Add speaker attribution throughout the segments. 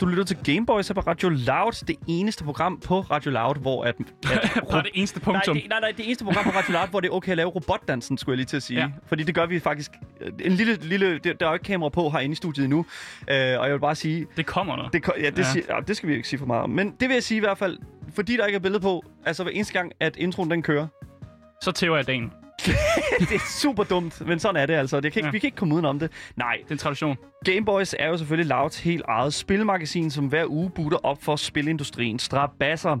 Speaker 1: Du lytter til Gameboys her på Radio Loud. Det eneste program på Radio Loud, hvor at... at
Speaker 2: Bare det eneste
Speaker 1: Nej,
Speaker 2: punktum.
Speaker 1: det, nej, nej, det eneste program på Radio Loud, hvor det er okay at lave robotdansen, skulle jeg lige til at sige.
Speaker 2: Ja.
Speaker 1: Fordi det gør vi faktisk... En lille, lille... Der der er jo ikke kamera på herinde i studiet endnu. Øh, og jeg vil bare sige...
Speaker 2: Det kommer der.
Speaker 1: Det, ja, det,
Speaker 2: Ja.
Speaker 1: Siger, ja, det skal vi ikke sige for meget om. Men det vil jeg sige i hvert fald, fordi der ikke er billede på, altså hver eneste gang, at introen den kører,
Speaker 2: Så tæver jeg dagen.
Speaker 1: det er super dumt, men sådan er det altså. Det kan ikke,
Speaker 2: Ja.
Speaker 1: Vi kan ikke komme udenom det. Nej,
Speaker 2: Det er en tradition.
Speaker 1: Gameboys er jo selvfølgelig Louds helt eget spilmagasin, som hver uge butter op for spilindustrien. Strabasser.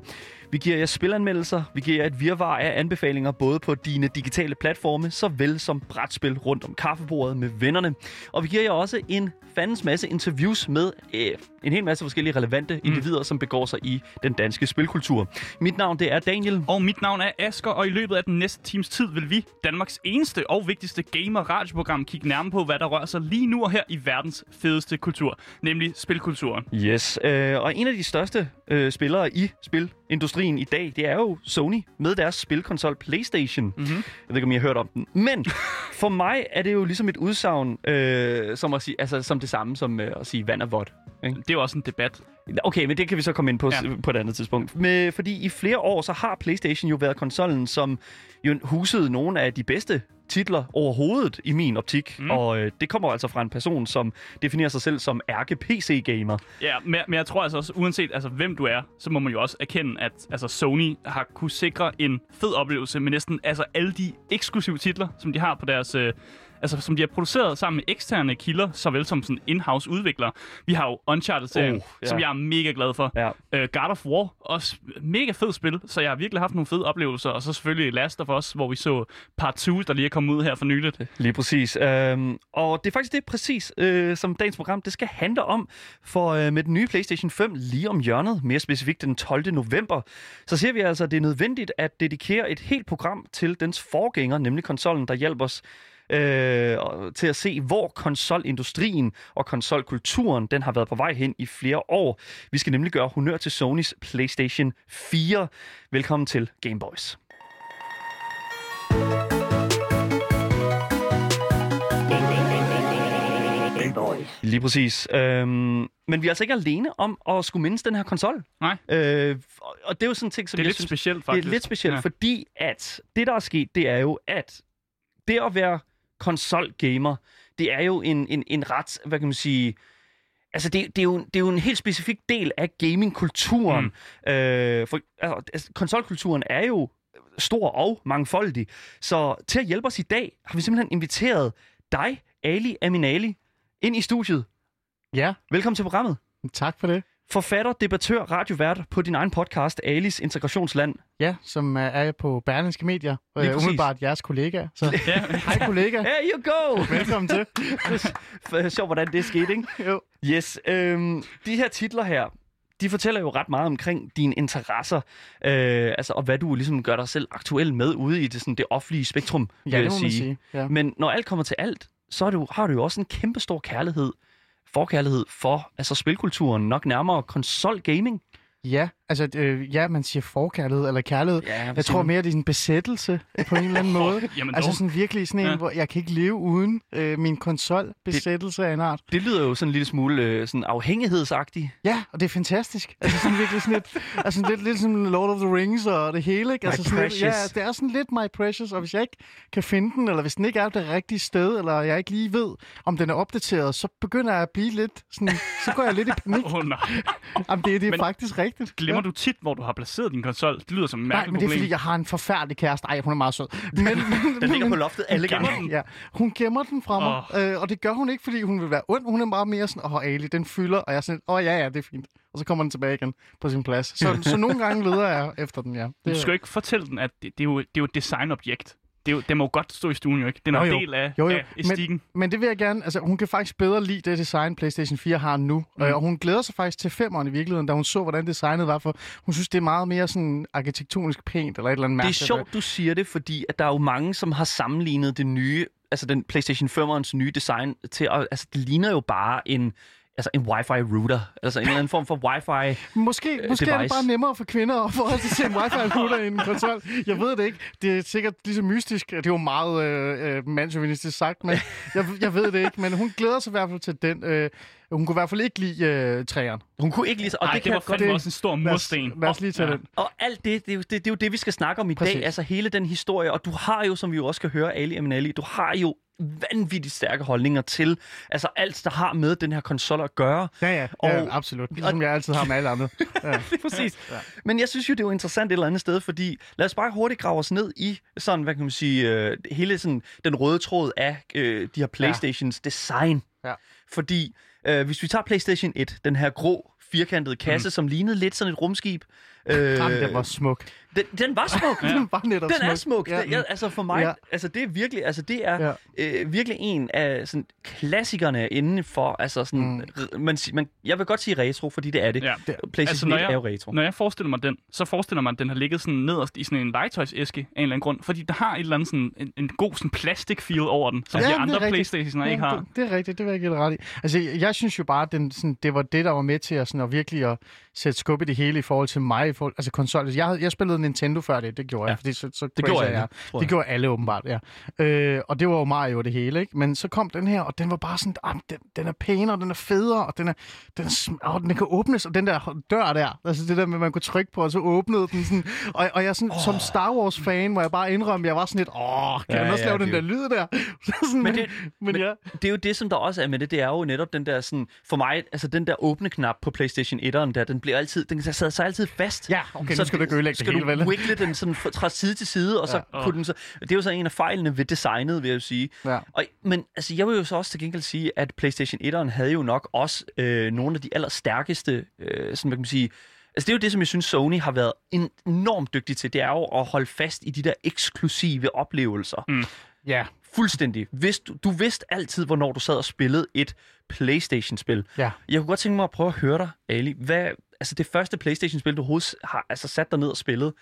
Speaker 1: Vi giver jer spilanmeldelser, vi giver jer et virvar af anbefalinger både på dine digitale platforme, såvel som brætspil rundt om kaffebordet med vennerne. Og vi giver jer også en fandens masse interviews med øh, en hel masse forskellige relevante mm. individer, som begår sig i den danske spilkultur. Mit navn det er Daniel.
Speaker 2: Og mit navn er Asker, og i løbet af den næste times tid vil vi, Danmarks eneste og vigtigste gamer-radioprogram, kigge nærmere på, hvad der rører sig lige nu og her i verdens fedeste kultur, nemlig spilkulturen.
Speaker 1: Yes, øh, og en af de største øh, spillere i spilindustrien i dag, det er jo Sony med deres spilkonsol PlayStation.
Speaker 2: Mhm.
Speaker 1: Jeg ved ikke, om I har hørt om den. Men for mig er det jo ligesom et udsagn, øh, som, at sige, altså, som det samme som øh, at sige vand er vådt. Ikke?
Speaker 2: Det er jo også en debat.
Speaker 1: Okay, men det kan vi så komme ind på
Speaker 2: Ja.
Speaker 1: på et andet tidspunkt. Men, fordi i flere år, så har PlayStation jo været konsollen, som jo husede nogle af de bedste titler overhovedet i min optik.
Speaker 2: Mm.
Speaker 1: Og øh, det kommer altså fra en person, som definerer sig selv som ærke-PC-gamer.
Speaker 2: Ja, men, men jeg tror altså også, uanset altså, hvem du er, så må man jo også erkende, at altså, Sony har kunne sikre en fed oplevelse med næsten altså, alle de eksklusive titler, som de har på deres... Øh, altså, som de har produceret sammen med eksterne kilder, såvel som sådan in-house udviklere. Vi har jo Uncharted-serien,
Speaker 1: Oh, ja.
Speaker 2: som jeg er mega glad for.
Speaker 1: Ja.
Speaker 2: Uh, God of War, også mega fed spil, så jeg har virkelig haft nogle fede oplevelser. Og så selvfølgelig Last of Us, hvor vi så part 2, der lige er kommet ud her for nyligt.
Speaker 1: Lige præcis. Øhm, og det er faktisk det præcis, øh, som dagens program det skal handle om. For øh, med den nye PlayStation 5 lige om hjørnet, mere specifikt den 12. november, så ser vi altså, at det er nødvendigt at dedikere et helt program til dens forgænger, nemlig konsollen, der hjælper os øh, og- til at se, hvor konsolindustrien og konsolkulturen den har været på vej hen i flere år. Vi skal nemlig gøre honør til Sonys PlayStation 4. Velkommen til Gameboys. Lige præcis. Øhm, men vi er altså ikke alene om at skulle mindes den her konsol.
Speaker 2: Nej.
Speaker 1: Øh, og- det er jo sådan en ting, som
Speaker 2: Det er
Speaker 1: jeg
Speaker 2: lidt
Speaker 1: synes,
Speaker 2: specielt, faktisk.
Speaker 1: det er lidt specielt,
Speaker 2: ja.
Speaker 1: fordi at det, der er sket, det er jo, at det at være konsolgamer, det er jo en, en, en ret, hvad kan man sige... Altså, det, det, er jo, det er jo en helt specifik del af gamingkulturen. Mm. Øh, for altså, altså, konsolkulturen er jo stor og mangfoldig. Så til at hjælpe os i dag, har vi simpelthen inviteret dig, Ali Aminali, ind i studiet.
Speaker 3: Ja,
Speaker 1: Velkommen til programmet.
Speaker 3: tak for det.
Speaker 1: Forfatter, debattør, radiovært på din egen podcast, Alis Integrationsland.
Speaker 3: Ja, som uh, er på Berlingske Medier.
Speaker 1: Lige
Speaker 3: Uh,
Speaker 1: præcis.
Speaker 3: umiddelbart jeres kollega. Så
Speaker 2: Ja.
Speaker 3: hej kollega.
Speaker 1: There you go!
Speaker 3: Velkommen til.
Speaker 1: Sjovt, hvordan det skete, ikke?
Speaker 3: Jo.
Speaker 1: Yes, øhm, de her titler her, de fortæller jo ret meget omkring dine interesser, øh, altså, og hvad du ligesom gør dig selv aktuel med ude i det, sådan, det offentlige spektrum, vil
Speaker 3: Ja,
Speaker 1: jeg
Speaker 3: det må man sige. Ja.
Speaker 1: Men når alt kommer til alt, så er du, har du jo også en kæmpe stor kærlighed, forkærlighed for altså spilkulturen, nok nærmere konsol-gaming.
Speaker 3: ja, altså øh, ja, man siger forkærlighed eller kærlighed.
Speaker 1: Ja,
Speaker 3: Jeg tror mere, det er en besættelse øh, på en eller anden måde.
Speaker 2: Jamen,
Speaker 3: Altså sådan virkelig sådan en,
Speaker 2: Ja.
Speaker 3: hvor jeg kan ikke leve uden øh, min konsol besættelse af en art.
Speaker 1: Det lyder jo sådan en lille smule øh, sådan afhængighedsagtigt.
Speaker 3: Ja, og det er fantastisk. Altså sådan virkelig sådan lidt, altså lidt, lidt som Lord of the Rings og det hele, ikke?
Speaker 1: My
Speaker 3: Altså sådan lidt, ja,
Speaker 1: precious.
Speaker 3: det er sådan lidt my precious, og hvis jeg ikke kan finde den, eller hvis den ikke er det rigtige sted, eller jeg ikke lige ved, om den er opdateret, så begynder jeg at blive lidt sådan, så går jeg lidt i panik.
Speaker 2: Åh oh, nej.
Speaker 3: Jamen, det, det er
Speaker 2: Men
Speaker 3: faktisk rigtigt.
Speaker 2: Glemmer
Speaker 3: ja.
Speaker 2: du tit, hvor du har placeret din konsol? Det lyder som et
Speaker 3: Nej,
Speaker 2: mærkeligt
Speaker 3: men det er
Speaker 2: problem.
Speaker 3: fordi, jeg har en forfærdelig kæreste. Ej, hun er meget sød. Men,
Speaker 1: Den ligger på loftet alle gange.
Speaker 3: Ja, hun gemmer den fra mig, oh. øh, og det gør hun ikke, fordi hun vil være ond. Hun er bare mere sådan, åh, oh, Ali, den fylder, og jeg er sådan, åh, oh, ja, ja, det er fint. Og så kommer den tilbage igen på sin plads. Så, så nogle gange leder jeg efter den, ja.
Speaker 2: Du
Speaker 3: Det,
Speaker 2: skal jo ikke fortælle den, at det, det, er, jo, det er jo et designobjekt. Det, jo, det må jo godt stå i stuen, jo ikke? Den er
Speaker 3: jo.
Speaker 2: del af,
Speaker 3: Jo, jo.
Speaker 2: af æstetikken.
Speaker 3: Men det vil jeg gerne, altså hun kan faktisk bedre lide det design, PlayStation 4 har nu. Mm. Øh, og hun glæder sig faktisk til femeren i virkeligheden, da hun så, hvordan designet var. For hun synes, det er meget mere sådan arkitektonisk pænt, eller et eller andet
Speaker 1: Det er sjovt, du siger det, fordi at der er jo mange, som har sammenlignet det nye, altså den PlayStation 5'ernes nye design til, at, altså det ligner jo bare en, altså en wifi router, altså en eller anden form for wifi.
Speaker 3: Måske, måske er det
Speaker 1: device.
Speaker 3: bare nemmere for kvinder at forholde sig til en wifi-router end en konsol. Jeg ved det ikke. Det er sikkert lige så mystisk. Det er jo meget øh, øh, mandsjovinistisk sagt, men jeg, jeg ved det ikke. Men hun glæder sig i hvert fald til den. Øh, Hun kunne i hvert fald ikke lide øh, træerne.
Speaker 1: Hun kunne ikke lige... Og
Speaker 2: Ej,
Speaker 1: det,
Speaker 2: det, var
Speaker 1: godt
Speaker 2: fandme
Speaker 3: det-
Speaker 2: også en stor
Speaker 3: Lad os,
Speaker 2: mursten.
Speaker 3: lad os lige tage
Speaker 2: Ja.
Speaker 3: den.
Speaker 1: Og alt det, det er, jo, det, det er jo det, vi skal snakke om i
Speaker 3: Præcis.
Speaker 1: dag. Altså hele den historie. Og du har jo, som vi jo også kan høre, Ali Aminali, du har jo vanvittigt stærke holdninger til altså alt, der har med den her konsol at gøre.
Speaker 3: Ja, ja,
Speaker 1: Og-
Speaker 3: ja absolut. Ligesom jeg altid har med alle andre. Ja.
Speaker 1: Det er præcis. Ja. Men jeg synes jo, det er jo interessant et eller andet sted, fordi lad os bare hurtigt grave os ned i sådan, hvad kan man sige, øh, hele sådan, den røde tråd af øh, de her Playstations design.
Speaker 3: Ja.
Speaker 1: Fordi øh, hvis vi tager PlayStation 1, den her grå firkantede kasse, mm. som lignede lidt sådan et rumskib. Øh,
Speaker 3: Jamen, den var smuk.
Speaker 1: Den, den var smuk.
Speaker 3: Den var netop
Speaker 1: Den
Speaker 3: smuk.
Speaker 1: er smuk.
Speaker 3: Ja.
Speaker 1: Ja. Jeg, altså for mig,
Speaker 3: Ja.
Speaker 1: ja. altså det er virkelig, altså det er
Speaker 3: Ja.
Speaker 1: ja. øh, virkelig en af sådan klassikerne inden for, altså sådan, mm. man, man, jeg vil godt sige retro, fordi det er det.
Speaker 2: Ja.
Speaker 1: PlayStation
Speaker 2: Altså, når
Speaker 1: 1
Speaker 2: jeg-
Speaker 1: er jo retro.
Speaker 2: Når jeg forestiller mig den, så forestiller mig, at den har ligget sådan nederst i sådan en legetøjsæske af en eller anden grund. Fordi der har et eller andet sådan, en, en god sådan plastic feel over den, som
Speaker 3: Ja,
Speaker 2: de andre. Playstationer ikke har.
Speaker 3: Det, det er rigtigt, det vil jeg give ret i. Altså, jeg, jeg synes jo bare, at den, sådan, det var det, der var med til at, sådan, at virkelig at sætte skub i det hele i forhold til mig. I forhold, altså konsol. Jeg, havde- jeg spillede Nintendo før det, det gjorde ja. jeg, fordi så, så
Speaker 1: Det gjorde alle,
Speaker 3: jeg.
Speaker 1: tror
Speaker 3: Det
Speaker 1: jeg.
Speaker 3: gjorde alle åbenbart, ja. Øh, og det var jo Mario og det hele, ikke? Men så kom den her, og den var bare sådan, ah, den, den er pænere, den er federe, og den, er, den, er, oh, den kan åbnes, og den der dør der, altså det der med, man kunne trykke på, og så åbnede den sådan. Og, og jeg sådan, oh. som Star Wars-fan, må jeg bare indrømme, jeg var sådan lidt, åh, kan
Speaker 1: Ja,
Speaker 3: den også
Speaker 1: ja,
Speaker 3: lave den
Speaker 1: det
Speaker 3: der
Speaker 1: er
Speaker 3: lyd der? Så sådan, men,
Speaker 1: det-
Speaker 3: men,
Speaker 1: men-
Speaker 3: ja.
Speaker 1: Det er jo det, som der også er med det. Det er jo netop den der sådan... For mig, altså den der åbne knap på PlayStation 1'eren der, den bliver altid... Den sidder sig altid fast.
Speaker 3: Ja, okay, nu skal du ikke ødelægge det hele, vel?
Speaker 1: wiggle den sådan fra, side til side, og så
Speaker 3: Ja.
Speaker 1: putte den så... Det er jo så en af fejlene ved designet, vil jeg jo sige.
Speaker 3: Ja.
Speaker 1: Og, men altså, jeg vil jo så også til gengæld sige, at PlayStation 1'eren havde jo nok også øh, nogle af de allerstærkeste, øh, sådan hvad kan man sige... Altså, det er jo det, som jeg synes, Sony har været en- enormt dygtig til. Det er jo at holde fast i de der eksklusive oplevelser.
Speaker 2: Mm.
Speaker 3: Ja,
Speaker 1: Fuldstændig. Vidst, du, du vidste altid, hvornår du sad og spillede et PlayStation-spil.
Speaker 3: ja.
Speaker 1: Jeg kunne godt tænke mig at prøve at høre dig, Ali. Hvad, altså det første PlayStation-spil, du overhovedet har altså sat dig ned og spillet.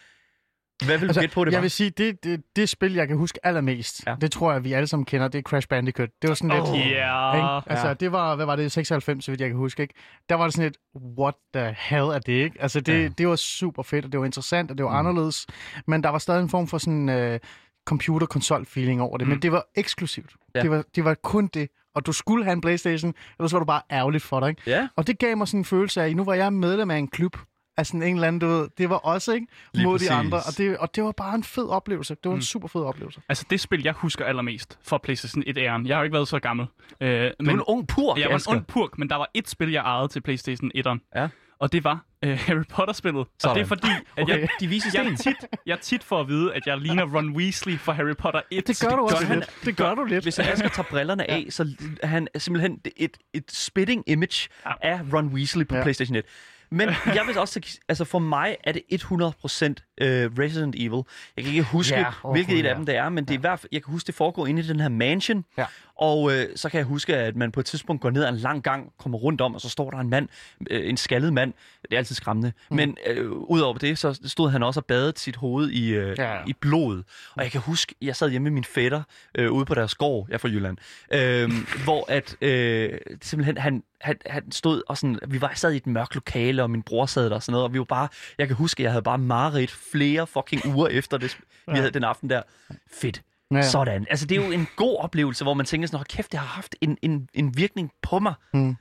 Speaker 1: Hvad vil du altså, gætte på, det
Speaker 3: jeg
Speaker 1: var?
Speaker 3: vil sige, det, det, det spil, jeg kan huske allermest, ja. Det tror jeg, vi alle sammen kender, det er Crash Bandicoot. Det var sådan lidt...
Speaker 1: Åh,
Speaker 2: Ja.
Speaker 3: Ikke? Altså,
Speaker 1: Ja.
Speaker 3: det var, hvad var det, 96, så vidt jeg kan huske, ikke? Der var det sådan et, what the hell er det, ikke? Altså, det, ja. Det var super fedt, og det var interessant, og det var
Speaker 1: Mm.
Speaker 3: anderledes, men der var stadig en form for sådan uh, computer-konsol-feeling over det, mm. Men det var eksklusivt.
Speaker 1: Ja.
Speaker 3: Det, var, det var kun det, og du skulle have en Playstation, ellers var det bare ærgerligt for dig, ikke?
Speaker 1: Ja,
Speaker 3: Og det gav mig sådan en følelse af, nu var jeg medlem af en klub, af sådan en eller anden, du ved, det var også, ikke?
Speaker 1: Lige
Speaker 3: Mod
Speaker 1: præcis.
Speaker 3: de andre, og det, og det var bare en fed oplevelse. Det var en
Speaker 2: Mm.
Speaker 3: super fed oplevelse.
Speaker 2: Altså det spil, jeg husker allermest fra PlayStation 1-æren. Jeg har jo ikke været så gammel. Øh,
Speaker 1: du er en ung pur,
Speaker 2: Jeg var en ung purk, men der var et spil, jeg ejede til PlayStation 1'eren.
Speaker 1: Ja.
Speaker 2: Og det var øh, Harry Potter-spillet. Og
Speaker 1: Sådan.
Speaker 2: det er fordi, at
Speaker 3: Okay.
Speaker 2: jeg,
Speaker 1: De viser
Speaker 2: jeg, tit, jeg tit får at vide, at jeg ligner Ron Weasley fra Harry Potter 1.
Speaker 3: Det gør du også
Speaker 1: han-
Speaker 3: lidt. Det gør du lidt.
Speaker 1: Hvis Asger tager brillerne af, så er han simpelthen et, et spitting image
Speaker 2: Ja.
Speaker 1: af Ron Weasley på
Speaker 3: Ja.
Speaker 1: ja. PlayStation 1. Men jeg vil også, sige- altså for mig er det 100% øh, Resident Evil. Jeg kan ikke huske,
Speaker 3: Ja,
Speaker 1: hvilket et af dem det er, men det er i hvert fald, jeg kan huske, det foregår inde i den her mansion.
Speaker 3: Ja.
Speaker 1: Og øh, så kan jeg huske, at man på et tidspunkt går ned ad en lang gang, kommer rundt om, og så står der en mand, øh, en skaldet mand. Det er altid skræmmende. Mm. Men øh, udover det, så stod han også og badede sit hoved i, øh,
Speaker 3: ja. ja.
Speaker 1: i blod. Og jeg kan huske, jeg sad hjemme med min fætter øh, ude på deres gård, jeg er fra Jylland, øh, hvor at øh, simpelthen han, han, han stod og sådan, vi var sad i et mørkt lokale, og min bror sad der og sådan noget, og vi var bare, jeg kan huske, jeg havde bare mareridt flere fucking uger efter det, vi havde den aften der. Fedt.
Speaker 3: Ja.
Speaker 1: Sådan. Altså, det er jo en god oplevelse, hvor man tænker sådan, "Hold kæft, det har haft en, en, en virkning på mig.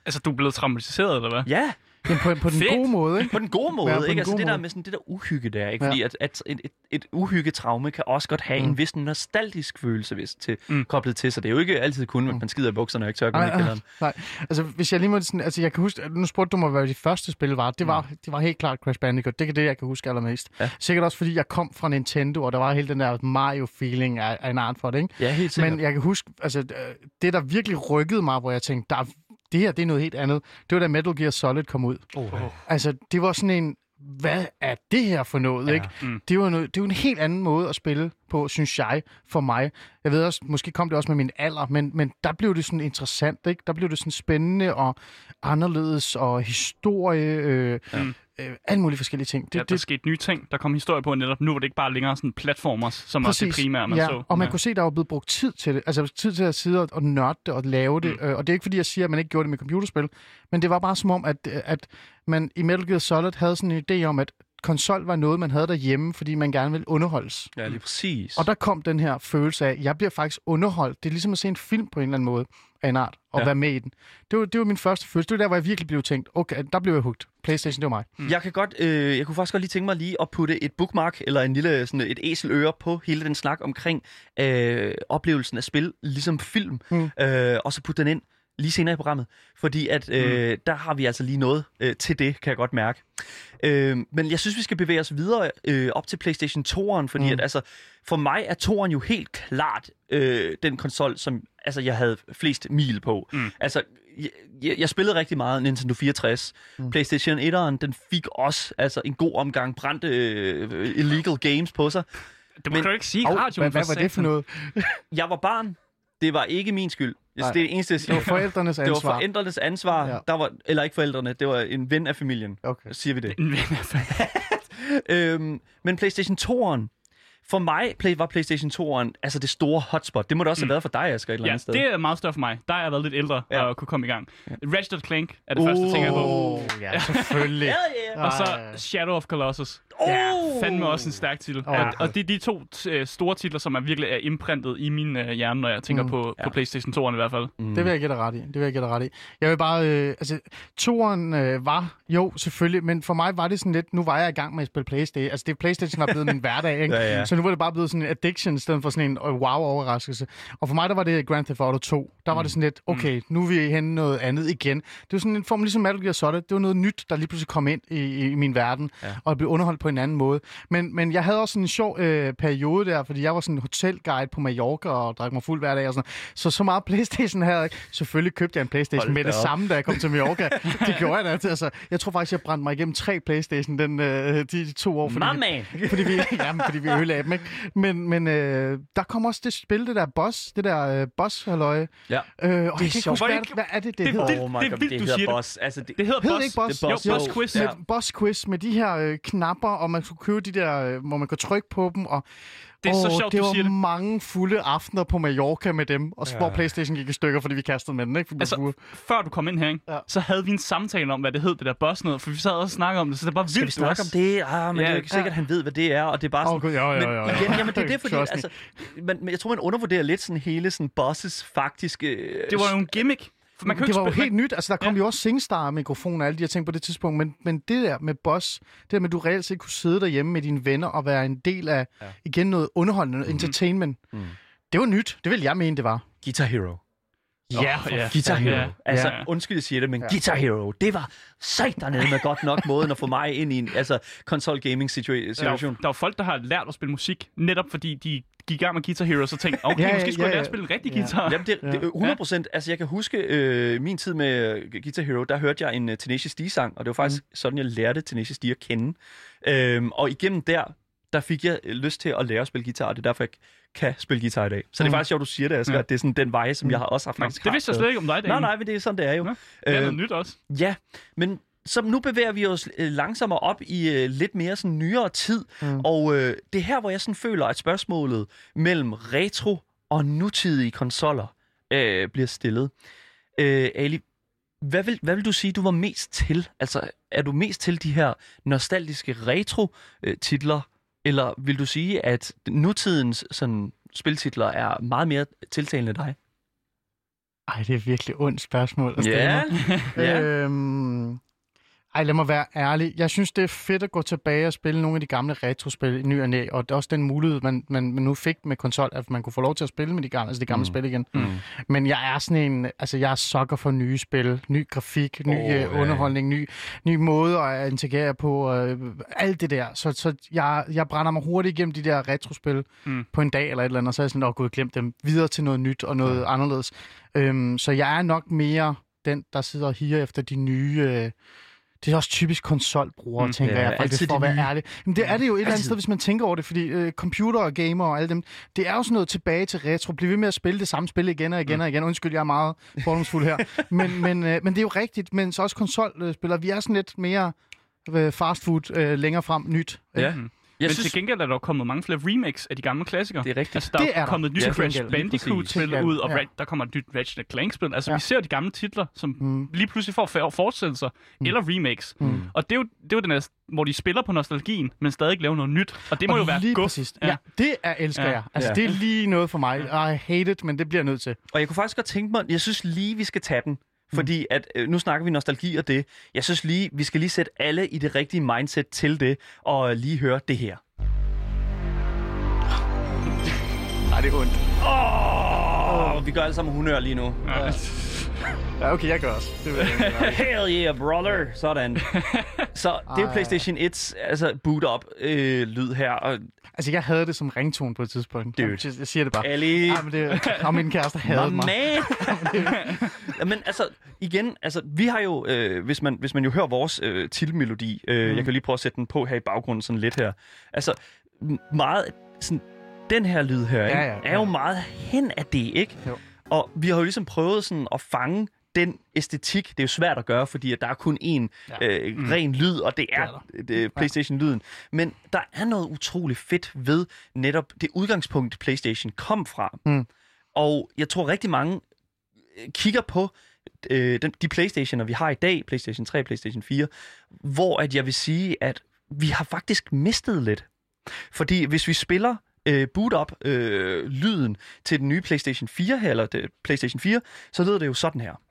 Speaker 2: Altså, du er blevet traumatiseret, eller hvad?
Speaker 1: Ja,
Speaker 3: Men på, på den
Speaker 2: Fedt.
Speaker 3: gode måde, ikke?
Speaker 1: på den gode måde,
Speaker 3: Ja,
Speaker 1: ikke? Altså det der med sådan det der uhygge der, ikke?
Speaker 3: Ja.
Speaker 1: Fordi at, at et, et, et uhyggetraume kan også godt have
Speaker 3: Mm.
Speaker 1: mm. en vis nostalgisk følelse hvis, til,
Speaker 2: Mm.
Speaker 1: mm. koblet til, så det er jo ikke altid kun, at man skider i bukserne og ikke tør at gå ned i
Speaker 3: ej,
Speaker 1: kælderen.
Speaker 3: Nej, altså hvis jeg lige må sådan, altså jeg kan huske, nu spurgte du mig, hvad de første spil var. Det var, det var helt klart Crash Bandicoot. Det er det, jeg kan huske allermest.
Speaker 1: Ja.
Speaker 3: Sikkert også, fordi jeg kom fra Nintendo, og der var hele den der Mario-feeling af, af en art for det, ikke?
Speaker 1: Ja, helt sikkert.
Speaker 3: Men jeg kan huske, altså øh, det, der virkelig rykkede mig, hvor jeg tænkte, der er, det her, det er noget helt andet. Det var da Metal Gear Solid kom ud.
Speaker 1: oh,
Speaker 3: Altså, det var sådan en, hvad er det her for noget,
Speaker 1: Ja.
Speaker 3: ikke?
Speaker 2: Mm.
Speaker 3: Det var, noget, det var en helt anden måde at spille på, synes jeg, for mig. Jeg ved også, måske kom det også med min alder, men, men der blev det sådan interessant, ikke? Der blev det sådan spændende og anderledes og historie, øh,
Speaker 1: Ja.
Speaker 3: Øh, alle mulige forskellige ting.
Speaker 2: Det, ja, der
Speaker 3: det,
Speaker 2: skete nye ting. Der kom historie på netop. Nu var det ikke bare længere sådan platformers, som var det primære, man
Speaker 3: ja,
Speaker 2: så.
Speaker 3: og man
Speaker 2: Ja.
Speaker 3: kunne se, der var blevet brugt tid til det. Altså tid til at sidde og, og nørde det og lave det. Mm. Øh, og det er ikke fordi, jeg siger, at man ikke gjorde det med computerspil. Men det var bare som om, at, at man i Metal Gear Solid havde sådan en idé om, at konsol var noget, man havde derhjemme, fordi man gerne ville underholdes.
Speaker 1: Ja, lige præcis.
Speaker 3: Og der kom den her følelse af, at jeg bliver faktisk underholdt. Det er ligesom at se en film på en eller anden måde af en art, og
Speaker 1: Ja.
Speaker 3: være med i den. Det var, det var min første følelse. Det var der, hvor jeg virkelig blev tænkt, okay, der blev jeg hooked. Playstation, det var mig.
Speaker 1: Mm. Jeg kan godt, øh, jeg kunne faktisk godt lige tænke mig lige at putte et bookmark eller en lille sådan et æseløre på hele den snak omkring øh, oplevelsen af spil, ligesom film,
Speaker 3: Mm.
Speaker 1: øh, og så putte den ind lige senere i programmet, fordi at øh, mm. der har vi altså lige noget øh, til det, kan jeg godt mærke. Øh, men jeg synes, vi skal bevæge os videre øh, op til PlayStation 2'eren, fordi mm. at altså, for mig er 2'eren jo helt klart øh, den konsol, som altså, jeg havde flest mil på. Mm. Altså, jeg, jeg, jeg spillede rigtig meget Nintendo 64. Mm. PlayStation 1'eren, den fik også altså, en god omgang brændte øh, illegal games på sig.
Speaker 2: Det må
Speaker 1: Men-
Speaker 2: du ikke sige i
Speaker 3: Oh,
Speaker 2: radioen.
Speaker 3: hvad, hvad var det for noget?
Speaker 1: Jeg var barn. Det var ikke min skyld.
Speaker 3: Nej.
Speaker 1: det er det eneste, jeg
Speaker 3: Det var forældrenes
Speaker 1: Det var
Speaker 3: ansvar.
Speaker 1: forældrenes ansvar.
Speaker 3: Ja.
Speaker 1: Der var, eller ikke forældrene, det var en ven af familien.
Speaker 3: Okay.
Speaker 1: Siger vi det.
Speaker 2: En ven af
Speaker 1: øhm, men PlayStation 2'eren, for mig play, var PlayStation 2'eren altså det store hotspot. Det må det også have været for dig, Asger, et eller
Speaker 2: Ja,
Speaker 1: andet sted.
Speaker 2: det er meget større for mig. Der er jeg været lidt ældre
Speaker 1: Ja.
Speaker 2: og kunne komme i gang. Ratchet Clank er det første, ting jeg på.
Speaker 3: Åh, ja, selvfølgelig.
Speaker 1: yeah.
Speaker 2: Og så. Shadow of Colossus.
Speaker 1: Ja,
Speaker 2: Fandme også en stærk titel.
Speaker 3: Åh.
Speaker 2: Og, og det er de to t- store titler, som er virkelig er imprintet i min øh, hjerne, når jeg tænker
Speaker 3: Mm.
Speaker 2: på, på
Speaker 1: Ja.
Speaker 2: PlayStation 2'eren i hvert fald.
Speaker 1: Mm.
Speaker 3: Det vil jeg give dig ret i. Det vil jeg give dig ret i. Jeg vil bare... Øh, altså, toren øh, var... Jo, selvfølgelig. Men for mig var det sådan lidt... Nu var jeg i gang med at spille Playstation. Altså, det Playstation var blevet min hverdag, ikke?
Speaker 1: Ja, ja.
Speaker 3: Så nu var det bare blevet sådan en addiction, i stedet for sådan en øh, wow-overraskelse. Og for mig, der var det Grand Theft Auto 2. Der var det sådan lidt... Okay, nu er vi hen noget andet igen. Det var sådan en form ligesom Metal Gear Solid. Det var noget nyt, der lige pludselig kom ind i, i min verden.
Speaker 1: Ja.
Speaker 3: Og blev underholdt på en anden måde. Men, men jeg havde også sådan en sjov øh, periode der, fordi jeg var sådan en hotelguide på Mallorca og drak mig fuld hver dag og sådan Så så meget Playstation havde jeg ikke. Selvfølgelig købte jeg en Playstation
Speaker 1: Hold
Speaker 3: med det
Speaker 1: op.
Speaker 3: samme, da jeg kom til Mallorca. det gjorde jeg da. Altså, jeg tror faktisk, jeg brændte mig igennem tre Playstation den, øh, de, de to år. Fordi,
Speaker 1: man.
Speaker 3: fordi vi, jamen, fordi vi ødelagde dem, ikke? Men, men øh, der kom også det spil, det der boss, det der øh, boss halløj.
Speaker 1: Ja.
Speaker 3: Øh, og jeg kan ikke
Speaker 1: sjovt.
Speaker 3: huske, hvad, hvad er det, det,
Speaker 2: det-
Speaker 3: hedder?
Speaker 2: det-
Speaker 1: oh my
Speaker 2: det er
Speaker 1: God,
Speaker 2: vildt,
Speaker 1: det
Speaker 2: du
Speaker 1: hedder
Speaker 2: siger det.
Speaker 1: boss. Altså, det,
Speaker 2: Det hedder
Speaker 3: Hed det
Speaker 2: Boss.
Speaker 3: ikke Boss?
Speaker 1: Det er Boss,
Speaker 2: jo. Boss Quiz.
Speaker 3: Med boss quiz med de her øh, knapper, og man skulle købe de der, øh, hvor man kunne trykke på dem, og
Speaker 2: Det er så
Speaker 3: Åh,
Speaker 2: sjovt,
Speaker 3: det
Speaker 2: du
Speaker 3: var
Speaker 2: siger det.
Speaker 3: mange fulde aftener på Mallorca med dem, og ja. hvor Playstation gik i stykker, fordi vi kastede med den, ikke? Fordi
Speaker 2: Altså,
Speaker 3: skulle-
Speaker 2: før du kom ind her, ikke?
Speaker 3: Ja.
Speaker 2: så havde vi en samtale om, hvad det hed, det der boss noget, for vi sad også og snakkede om det, så det er bare
Speaker 1: Skal vi
Speaker 2: vildt, du
Speaker 1: snakke om det? Ah, men
Speaker 2: Ja,
Speaker 1: det er jo ikke sikkert,
Speaker 3: ja.
Speaker 1: at han ved, hvad det er, og det er bare
Speaker 3: Åh,
Speaker 1: sådan...
Speaker 3: gud, ja, ja,
Speaker 1: men
Speaker 3: ja, ja.
Speaker 1: igen, jamen det er det, fordi altså, men, men jeg tror, man undervurderer lidt sådan hele sådan bosses faktiske... øh,
Speaker 2: Det var jo en gimmick. For man kan jo
Speaker 3: det var jo helt nyt. Altså, der kom
Speaker 2: Ja.
Speaker 3: jo også SingStar-mikrofoner og alle de her ting på det tidspunkt. Men, men det der med boss, det der med, at du reelt set kunne sidde derhjemme med dine venner og være en del af, ja. igen, noget underholdende, noget entertainment.
Speaker 1: Mm.
Speaker 3: Det var nyt. Det vil jeg mene, det var.
Speaker 1: Guitar Hero.
Speaker 3: Ja,
Speaker 2: for ja.
Speaker 1: Guitar Hero.
Speaker 2: Ja.
Speaker 1: Altså, undskyld, jeg siger det, men Guitar Hero, det var sat dernede med godt nok måden at få mig ind i en altså, console gaming situa-
Speaker 2: Der er, jo,
Speaker 1: situation.
Speaker 2: der er jo folk, der har lært at spille musik, netop fordi de gik i gang med Guitar Hero, og så tænkte, okay,
Speaker 3: Ja, ja,
Speaker 2: måske skulle
Speaker 3: ja,
Speaker 2: jeg lære at spille en rigtig
Speaker 3: Ja.
Speaker 2: guitar.
Speaker 1: Jamen, det, det, er 100 procent. Altså, jeg kan huske øh, min tid med øh, Guitar Hero, der hørte jeg en uh, Tenacious D-sang, og det var faktisk mm. sådan, jeg lærte Tenacious D at kende. Øhm, og igennem der, der fik jeg øh, lyst til at lære at spille guitar, og det er derfor, jeg kan spille guitar i dag. Så det er
Speaker 3: Mm.
Speaker 1: faktisk sjovt, du siger det, Asger,
Speaker 2: Ja.
Speaker 1: at det er sådan den vej, som jeg har også haft
Speaker 2: Nå,
Speaker 1: faktisk
Speaker 2: det vidste jeg slet ikke om dig,
Speaker 1: Nej,
Speaker 2: Daniel.
Speaker 1: nej, men det er sådan, det er jo.
Speaker 2: Nå, Det er
Speaker 1: Øh,
Speaker 2: noget nyt også.
Speaker 1: Ja, men så nu bevæger vi os øh, langsommere op i øh, lidt mere sådan nyere tid,
Speaker 3: Mm.
Speaker 1: og øh, det er her, hvor jeg sådan føler, at spørgsmålet mellem retro og nutidige konsoller øh, bliver stillet. Øh, Ali, hvad vil, hvad vil du sige, du var mest til? Altså, er du mest til de her nostalgiske retro-titler, eller vil du sige, at nutidens sådan, spiltitler er meget mere tiltalende dig?
Speaker 3: Ej, det er virkelig ondt spørgsmål at stille
Speaker 1: Ja,
Speaker 3: mig.
Speaker 1: ja.
Speaker 3: Øhm, ej, lad mig være ærlig. Jeg synes, det er fedt at gå tilbage og spille nogle af de gamle retrospil i ny og næ, og det er også den mulighed, man, man, man nu fik med konsol, at man kunne få lov til at spille med de gamle, altså de gamle
Speaker 1: Mm.
Speaker 3: mm. spil igen.
Speaker 1: Mm.
Speaker 3: Men jeg er sådan en, altså jeg er sokker for nye spil, ny grafik, ny oh,
Speaker 1: ja.
Speaker 3: underholdning, ny, ny måde at interagere på, øh, alt det der. Så, så jeg, jeg brænder mig hurtigt igennem de der retrospil
Speaker 2: Mm.
Speaker 3: mm. på en dag eller et eller andet, og så er jeg sådan, åh gud, glem dem, videre til noget nyt og noget ja. anderledes. Øhm, så jeg er nok mere den, der sidder og higer efter de nye... Øh, det er også typisk konsolbrugere,
Speaker 2: Mm.
Speaker 3: mm, tænker
Speaker 1: Ja,
Speaker 3: jeg faktisk, for at
Speaker 1: det
Speaker 3: være ærlig. Men det er det jo et eller andet sted, hvis man tænker over det, fordi øh, computer og gamer og alle dem, det er jo sådan noget tilbage til retro. Bliv ved med at spille det samme spil igen og igen og igen. Undskyld, jeg er meget fordomsfuld her. men, men, øh, men det er jo rigtigt, men så også konsolspillere. Vi er sådan lidt mere øh, fast food øh, længere frem, nyt.
Speaker 1: Ja.
Speaker 3: ikke?
Speaker 2: Mm. Men
Speaker 1: synes-
Speaker 2: til gengæld er der kommet mange flere remakes af de gamle klassikere.
Speaker 1: Det er rigtigt.
Speaker 2: Altså, der
Speaker 3: Det
Speaker 2: er,
Speaker 3: er der.
Speaker 2: kommet et nyt
Speaker 1: Ja,
Speaker 2: ja,
Speaker 1: til
Speaker 2: Crash Bandicoot-spil ud, og
Speaker 3: Ja.
Speaker 2: Der kommer et nyt Ratchet Clank-spil. Altså,
Speaker 3: Ja.
Speaker 2: vi ser de gamle titler, som
Speaker 3: Mm.
Speaker 2: lige pludselig får for- fortsættelser eller remakes.
Speaker 3: Mm.
Speaker 2: Og det er jo, det er jo den her, hvor de spiller på nostalgien, men stadig laver noget nyt. Og det må
Speaker 3: Og
Speaker 2: jo være
Speaker 3: lige
Speaker 2: guf.
Speaker 3: præcis. Ja. det er elsker
Speaker 2: Ja.
Speaker 3: jeg. Altså,
Speaker 1: Ja.
Speaker 3: det er lige noget for mig. I hate it, men det bliver jeg nødt til.
Speaker 1: Og jeg kunne faktisk godt tænke mig, jeg synes lige, vi skal tage den. Fordi at, øh, nu snakker vi nostalgi og det. Jeg synes lige, vi skal lige sætte alle i det rigtige mindset til det, og lige høre det her.
Speaker 3: Nej, det er ondt.
Speaker 1: Åh, oh, vi gør alle sammen hunør lige nu.
Speaker 2: Ja.
Speaker 3: Ja, okay, jeg gør også. Det vil jeg.
Speaker 1: Hell yeah, brother! Sådan. Så det er jo. PlayStation 1's altså boot up øh, lyd her. Og
Speaker 3: Altså, jeg havde det som ringtone på et tidspunkt.
Speaker 1: Dude.
Speaker 3: Jeg, jeg siger det bare.
Speaker 1: Ali,
Speaker 3: Ja, men det, og min kæreste havde mig.
Speaker 1: Men altså, igen, altså, vi har jo, øh, hvis, man, hvis man jo hører vores øh, titelmelodi, øh,
Speaker 3: Mm.
Speaker 1: jeg kan lige prøve at sætte den på her i baggrunden sådan lidt her. Altså, meget, sådan, den her lyd her, ikke,
Speaker 3: Ja, ja,
Speaker 1: er jo
Speaker 3: ja.
Speaker 1: meget hen af det, ikke?
Speaker 3: Jo.
Speaker 1: Og vi har jo ligesom prøvet sådan at fange den æstetik. Det er jo svært at gøre, fordi at der er kun én
Speaker 3: Ja.
Speaker 1: øh, ren lyd, og det
Speaker 3: Det er
Speaker 1: det PlayStation-lyden. Men der er noget utroligt fedt ved netop det udgangspunkt, PlayStation kom fra.
Speaker 3: Mm.
Speaker 1: Og jeg tror rigtig mange øh, kigger på øh, den, de Playstationer, vi har i dag, PlayStation 3, PlayStation 4, hvor at jeg vil sige, at vi har faktisk mistet lidt. Fordi hvis vi spiller øh, boot up øh, lyden til den nye PlayStation 4 her, eller det, PlayStation 4, så lyder det jo sådan her.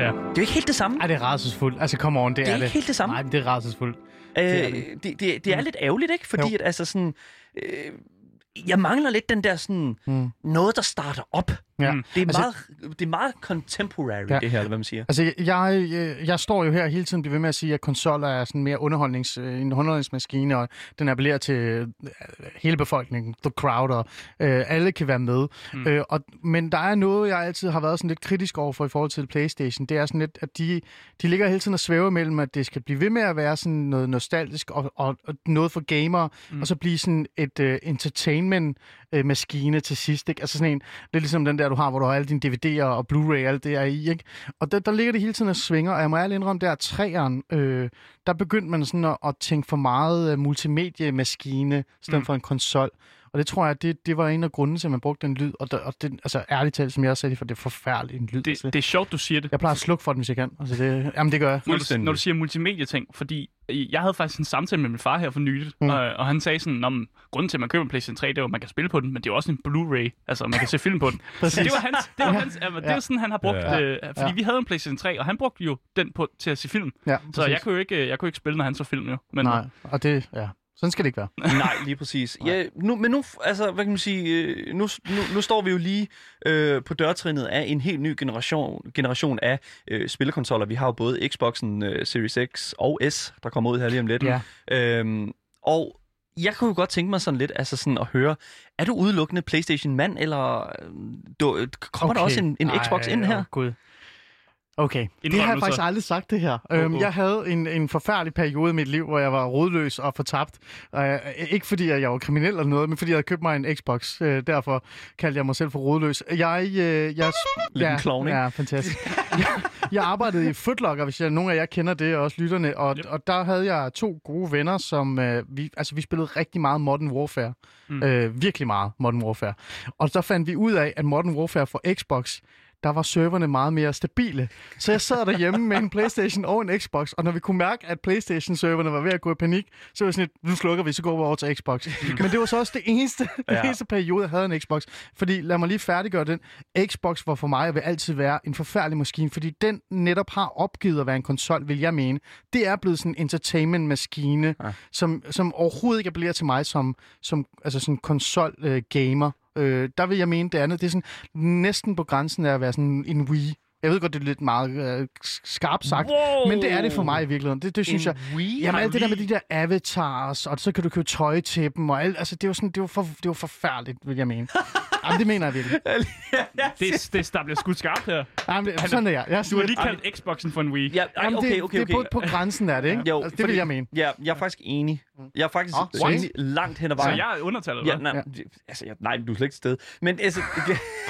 Speaker 2: Ja.
Speaker 1: Det er jo ikke helt det samme.
Speaker 3: Ej, det er rædselsfuldt. Altså, come on, det,
Speaker 1: Det er
Speaker 3: er
Speaker 1: ikke
Speaker 3: det.
Speaker 1: helt det samme.
Speaker 3: Nej, det er rædselsfuldt.
Speaker 1: Øh,
Speaker 3: det er
Speaker 1: det,
Speaker 3: det.
Speaker 1: det, det, er lidt ærgerligt, ikke? Fordi
Speaker 3: Jo.
Speaker 1: at, altså sådan, øh, jeg mangler lidt den der sådan,
Speaker 3: Mm.
Speaker 1: noget, der starter op.
Speaker 3: Ja.
Speaker 2: Mm.
Speaker 1: Det er,
Speaker 3: Altså-
Speaker 1: meget, det er meget contemporary,
Speaker 3: Ja.
Speaker 1: det her, eller hvad man siger.
Speaker 3: Altså, jeg, jeg, jeg står jo her hele tiden og bliver ved med at sige, at konsoller er sådan mere underholdnings, øh, en underholdningsmaskine, og den appellerer til øh, hele befolkningen, the crowd, og øh, alle kan være med. Mm. Øh, og, men der er noget, jeg altid har været sådan lidt kritisk over for i forhold til PlayStation. Det er sådan lidt, at de, de ligger hele tiden og svæver mellem, at det skal blive ved med at være sådan noget nostalgisk og, og, og noget for gamere, mm. og så blive sådan et uh, entertainment-maskine til sidst. Ikke? Altså sådan en, det er ligesom den der, du har, hvor du har alle dine DVD'er og Blu-ray, alt det er i. Ikke? Og der, der ligger det hele tiden og svinger, og jeg må ærligt indrømme, der træeren, øh, der begyndte man sådan at, at tænke for meget uh, multimediemaskine, i stedet
Speaker 2: mm.
Speaker 3: for en konsol. Og det tror jeg, det, det var en af grundene til, at man brugte den lyd. Og, der, og det, altså ærligt talt, som jeg også sagde, for det er forfærdeligt en lyd.
Speaker 2: Det,
Speaker 3: altså,
Speaker 2: det er sjovt, du siger det.
Speaker 3: jeg plejer at slukke for den, hvis jeg kan. Altså, det, jamen, det gør jeg.
Speaker 2: Når du, når du siger multimedia-ting, fordi jeg havde faktisk en samtale med min far her for nyligt,
Speaker 3: Mm.
Speaker 2: og, og han sagde sådan, om grunden til, at man køber en PlayStation 3, det er at man kan spille på den, men det er også en Blu-ray, altså man kan se film på den. Det var hans, det var hans, ja. det
Speaker 3: Ja.
Speaker 2: er sådan, han har brugt,
Speaker 1: Ja.
Speaker 2: øh, fordi
Speaker 3: Ja.
Speaker 2: vi havde en PlayStation 3, og han brugte jo den på, til at se film.
Speaker 3: Ja,
Speaker 2: Så jeg kunne jo ikke, jeg kunne ikke spille, når han så film jo. Men,
Speaker 3: Nej, og det, ja. Sådan skal det ikke være.
Speaker 1: Nej, lige præcis. Ja, nu, men nu, altså, hvad kan man sige, øh, nu, nu, nu står vi jo lige øh, på dørtrinnet af en helt ny generation, generation af øh, spillekonsoller. Vi har jo både Xboxen øh, Series X og S, der kommer ud her lige om lidt.
Speaker 3: Ja.
Speaker 1: Øhm, og jeg kunne jo godt tænke mig sådan lidt altså sådan at høre, er du udelukkende PlayStation-mand, eller øh, du, kommer der også en, en Xbox ind her?
Speaker 3: Åh, Gud. Okay, det har jeg faktisk aldrig sagt det her. Øhm,
Speaker 2: oh.
Speaker 3: jeg havde en, en forfærdelig periode i mit liv, hvor jeg var rodløs og fortabt. Uh, ikke fordi jeg var kriminel eller noget, men fordi jeg havde købt mig en Xbox. Uh, derfor kaldte jeg mig selv for rodløs. Jeg, uh, jeg,
Speaker 1: Lidt en klovn, ikke?
Speaker 3: Ja, fantastisk. jeg, jeg arbejdede i Footlocker, hvis jeg, nogle af jer kender det, og også lytterne. Og,
Speaker 2: Yep.
Speaker 3: og der havde jeg to gode venner, som uh, vi, altså, vi spillede rigtig meget Modern Warfare.
Speaker 2: Mm.
Speaker 3: Uh, virkelig meget Modern Warfare. Og så fandt vi ud af, at Modern Warfare for Xbox, der var serverne meget mere stabile. Så jeg sad derhjemme med en Playstation og en Xbox, og når vi kunne mærke, at Playstation-serverne var ved at gå i panik, så var jeg sådan lidt, nu slukker vi, så går vi over til Xbox. Men det var så også det eneste, ja. Den eneste periode, jeg havde en Xbox. Fordi, lad mig lige færdiggøre den. Xbox var for mig og vil altid være en forfærdelig maskine, fordi den netop har opgivet at være en konsol, vil jeg mene. Det er blevet sådan en entertainment-maskine,
Speaker 1: Ja.
Speaker 3: ja. som, som overhovedet ikke appellerer til mig som, som altså sådan konsol-gamer. Øh, der vil jeg mene det andet. Det er sådan næsten på grænsen af at være sådan en Wii. Jeg ved godt, det er lidt meget øh, skarpt sagt,
Speaker 1: Wow!
Speaker 3: men det er det for mig i virkeligheden. Det, det synes jeg.
Speaker 1: En Wii?
Speaker 3: Jamen alt det der med de der avatars, og så kan du købe tøj til dem, og alt, altså det var sådan, det var, for, det var forfærdeligt, vil jeg mene. Jamen det mener jeg virkelig.
Speaker 2: det, det, der bliver skudt skarpt her.
Speaker 3: Jamen, det, sådan er jeg. jeg er
Speaker 2: Du har lige kaldt Xboxen for en Wii.
Speaker 1: Ja, ej,
Speaker 3: Jamen,
Speaker 1: okay,
Speaker 3: det,
Speaker 1: okay,
Speaker 3: det er
Speaker 1: okay.
Speaker 3: på, på grænsen af det, ikke?
Speaker 1: Jo,
Speaker 3: altså, det vil jeg mene.
Speaker 1: Ja, jeg er faktisk enig. Jeg er faktisk oh, enig langt hen ad
Speaker 2: Så
Speaker 1: vejen.
Speaker 2: jeg er undertallet,
Speaker 1: Ja, nej,
Speaker 3: Ja.
Speaker 1: altså, jeg, nej, du er slet ikke til stede. Men altså,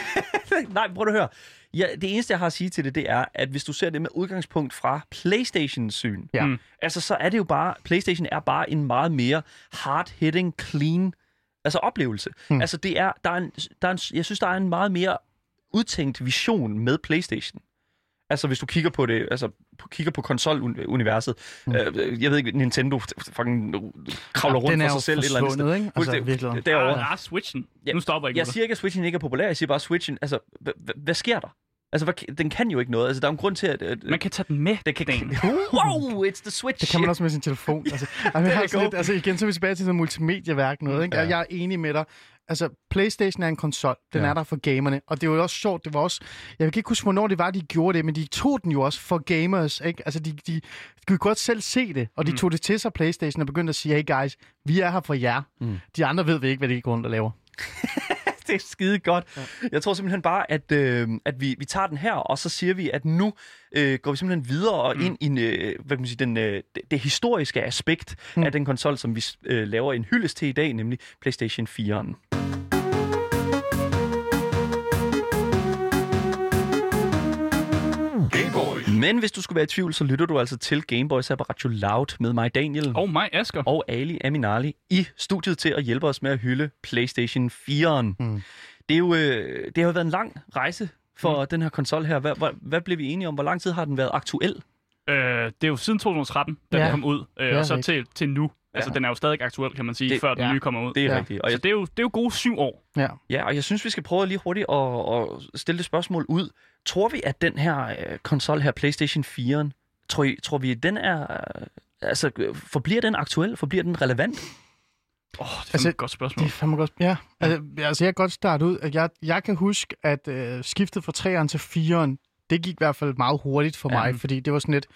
Speaker 1: Nej, prøv at høre. Ja, det eneste, jeg har at sige til det, det er, at hvis du ser det med udgangspunkt fra Playstations syn,
Speaker 3: Ja.
Speaker 2: Mm.
Speaker 1: altså så er det jo bare, Playstation er bare en meget mere hard-hitting, clean altså oplevelse.
Speaker 3: Hmm.
Speaker 1: Altså det er, der er en, der er en, jeg synes, der er en meget mere udtænkt vision med Playstation. Altså hvis du kigger på det, altså kigger på konsoluniverset,
Speaker 3: Hmm.
Speaker 1: øh, jeg ved ikke, Nintendo fucking kravler rundt
Speaker 3: den er
Speaker 1: for sig selv et eller andet sted.
Speaker 3: forsvundet, ikke? Altså, virkelig.
Speaker 1: Derovre.
Speaker 2: Ah, ah, Switchen.
Speaker 1: Ja,
Speaker 2: Nu stopper jeg ikke
Speaker 1: Jeg siger ikke, at Switchen ikke er populær. Jeg siger bare, Switchen... Altså, hvad sker der? Altså, hvad, den kan jo ikke noget. Altså, der er jo en grund til, at... at
Speaker 2: det. Man kan tage den med.
Speaker 1: den kan,
Speaker 2: Dan.
Speaker 1: wow, it's the Switch.
Speaker 3: Det kan man også med sin telefon. Altså, altså, jeg har sådan lidt, altså igen, så er vi tilbage til sådan multimedieværk noget. Ikke?
Speaker 1: Ja.
Speaker 3: Jeg er enig med dig. Altså, Playstation er en konsol. Den
Speaker 1: Ja.
Speaker 3: er der for gamerne. Og det er jo også sjovt. Det var også... Jeg kan ikke huske, hvornår det var, de gjorde det, men de tog den jo også for gamers. Ikke? Altså, de, de, de kunne godt selv se det, og de
Speaker 2: Mm.
Speaker 3: tog det til sig, Playstation, og begyndte at sige, hey guys, vi er her for jer.
Speaker 1: Mm.
Speaker 3: Mm. De andre ved vi ikke, hvad de går rundt og laver.
Speaker 1: det er skide godt. Ja. Jeg tror simpelthen bare, at, øh, at vi, vi tager den her, og så siger vi, at nu øh, går vi simpelthen videre og
Speaker 2: Mm.
Speaker 1: ind i en, øh, hvad kan man sige, den, øh, det, det historiske aspekt mm. Af den konsol, som vi øh, laver en hyldest til i dag, nemlig PlayStation 4'eren. Men hvis du skulle være i tvivl, så lytter du altså til Gameboy Apparatio Loud med mig, Daniel.
Speaker 2: Og mig, Asger.
Speaker 1: og Ali Aminali i studiet til at hjælpe os med at hylde PlayStation 4'eren.
Speaker 3: Mm.
Speaker 1: Det, er jo, øh, det har jo været en lang rejse for mm. den her konsol her. Hvad, hvad, hvad blev vi enige om? Hvor lang tid har den været aktuel?
Speaker 2: Øh, det er jo siden 2013, da
Speaker 3: Ja.
Speaker 2: den kom ud. Øh,
Speaker 3: Ja,
Speaker 2: og så til, til nu. Altså,
Speaker 1: Ja.
Speaker 2: den er jo stadig aktuel, kan man sige,
Speaker 1: Det-
Speaker 2: før den
Speaker 3: ja.
Speaker 2: nye kommer ud.
Speaker 1: Det er ja. Rigtigt. Og
Speaker 2: Så
Speaker 1: jeg,
Speaker 2: det er, jo, det er jo gode syv år.
Speaker 3: Ja.
Speaker 1: ja, og jeg synes, vi skal prøve lige hurtigt at, at stille det spørgsmål ud. Tror vi, at den her øh, konsol her, PlayStation 4'eren, tror, I, tror vi, at den er... Øh, altså, forbliver den aktuel? Forbliver den relevant?
Speaker 2: Åh, oh, det er
Speaker 3: Altså,
Speaker 2: et godt spørgsmål.
Speaker 3: Det er fandme godt. Ja, altså, altså jeg kan godt starte ud. at Jeg, jeg kan huske, at øh, skiftet fra 3'eren til 4'eren, det gik i hvert fald meget hurtigt for
Speaker 1: Ja.
Speaker 3: mig, fordi det var sådan lidt,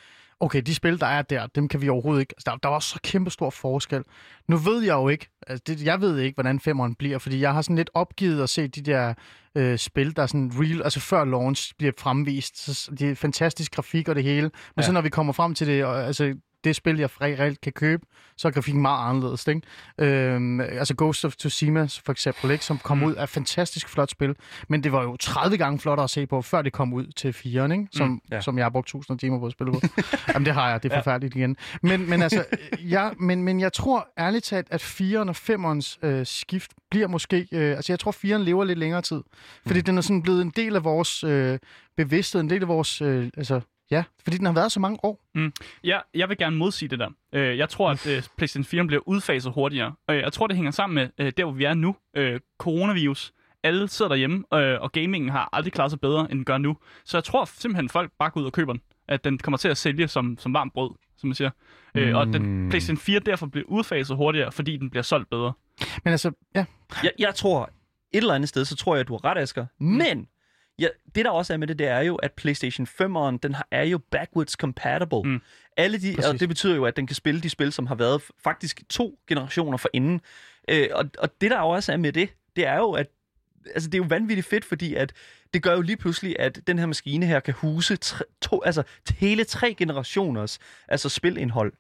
Speaker 3: okay, de spil, der er der, dem kan vi overhovedet ikke. Altså, der, der var så kæmpe stor forskel. Nu ved jeg jo ikke, altså, det, jeg ved ikke, hvordan 5'eren bliver, fordi jeg har sådan lidt opgivet at se de der øh, spil, der er sådan real, altså før launch bliver fremvist. Så, det er fantastisk grafik og det hele. Men
Speaker 1: Ja.
Speaker 3: så når vi kommer frem til det, og, altså det spil, jeg re- reelt kan købe, så er grafikken meget anderledes. Ikke? Øhm, altså Ghost of Tsushima for eksempel, ikke? som kom
Speaker 2: Mm.
Speaker 3: ud af fantastisk flot spil, men det var jo 30 gange flottere at se på, før det kom ud til 4'eren, ikke? Som,
Speaker 1: Mm, ja.
Speaker 3: som jeg har brugt 1000 timer på at spille på. Jamen det har jeg, det er forfærdeligt igen. Men, men altså, ja, men, men jeg tror ærligt talt, at 4'eren og 5'erens øh, skift bliver måske, øh, altså jeg tror 4'eren lever lidt længere tid, fordi
Speaker 1: Mm.
Speaker 3: den er sådan blevet en del af vores øh, bevidsthed, en del af vores, øh, altså ja, fordi den har været så mange år.
Speaker 2: Ja, jeg vil gerne modsige det der. Øh, jeg tror, at øh, PlayStation 4 bliver udfaset hurtigere. Øh, jeg tror, det hænger sammen med øh, der, hvor vi er nu. Øh, coronavirus. Alle sidder derhjemme, øh, og gamingen har aldrig klaret sig bedre, end den gør nu. Så jeg tror simpelthen, folk bare går ud og køber den. At den kommer til at sælge som, som varmt brød, som man siger. Øh, og
Speaker 1: Mm.
Speaker 2: den PlayStation 4 derfor bliver udfaset hurtigere, fordi den bliver solgt bedre.
Speaker 3: Men altså, ja,
Speaker 1: Jeg, jeg tror, et eller andet sted, så tror jeg, at du har ret, Asger. Men ja, det, der også er med det, det er jo, at PlayStation 5'eren, den har- er jo backwards compatible.
Speaker 2: Mm.
Speaker 1: Alle de,
Speaker 3: Præcis.
Speaker 1: og det betyder jo, at den kan spille de spil, som har været faktisk to generationer for inden. Øh, og, og det, der også er med det, det er jo, at altså, det er jo vanvittigt fedt, fordi at det gør jo lige pludselig, at den her maskine her kan huse tre, to, altså, hele tre generationers altså spilindhold.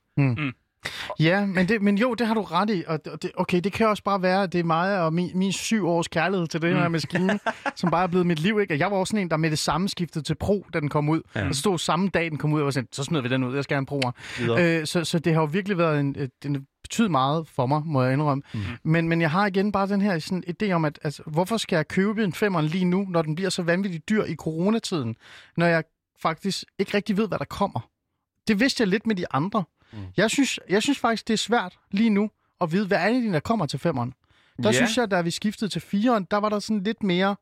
Speaker 3: Ja, men, det, men jo, det har du ret i. Og det, okay, det kan også bare være, at det er mig og min, min syv års kærlighed til den her maskine, som bare er blevet mit liv. Ikke? Og jeg var også sådan en, der med det samme skiftede til Pro, da den kom ud.
Speaker 1: Ja.
Speaker 3: Og så stod samme dag, den kom ud, og var sådan, så smider vi den ud, jeg skal have en Pro'er. Øh, så, så det har jo virkelig været en... øh, Den betydet meget for mig, må jeg indrømme. Mm. Men, men jeg har igen bare den her sådan, idé om, at altså, hvorfor skal jeg købe en femmer lige nu, når den bliver så vanvittigt dyr i coronatiden, når jeg faktisk ikke rigtig ved, hvad der kommer. Det vidste jeg lidt med de andre.
Speaker 1: Mm.
Speaker 3: Jeg, synes, jeg synes faktisk, det er svært lige nu at vide, hvad er det, der kommer til femmeren. Der
Speaker 1: Ja.
Speaker 3: synes jeg, da vi skiftede til fireren, der var der sådan lidt mere...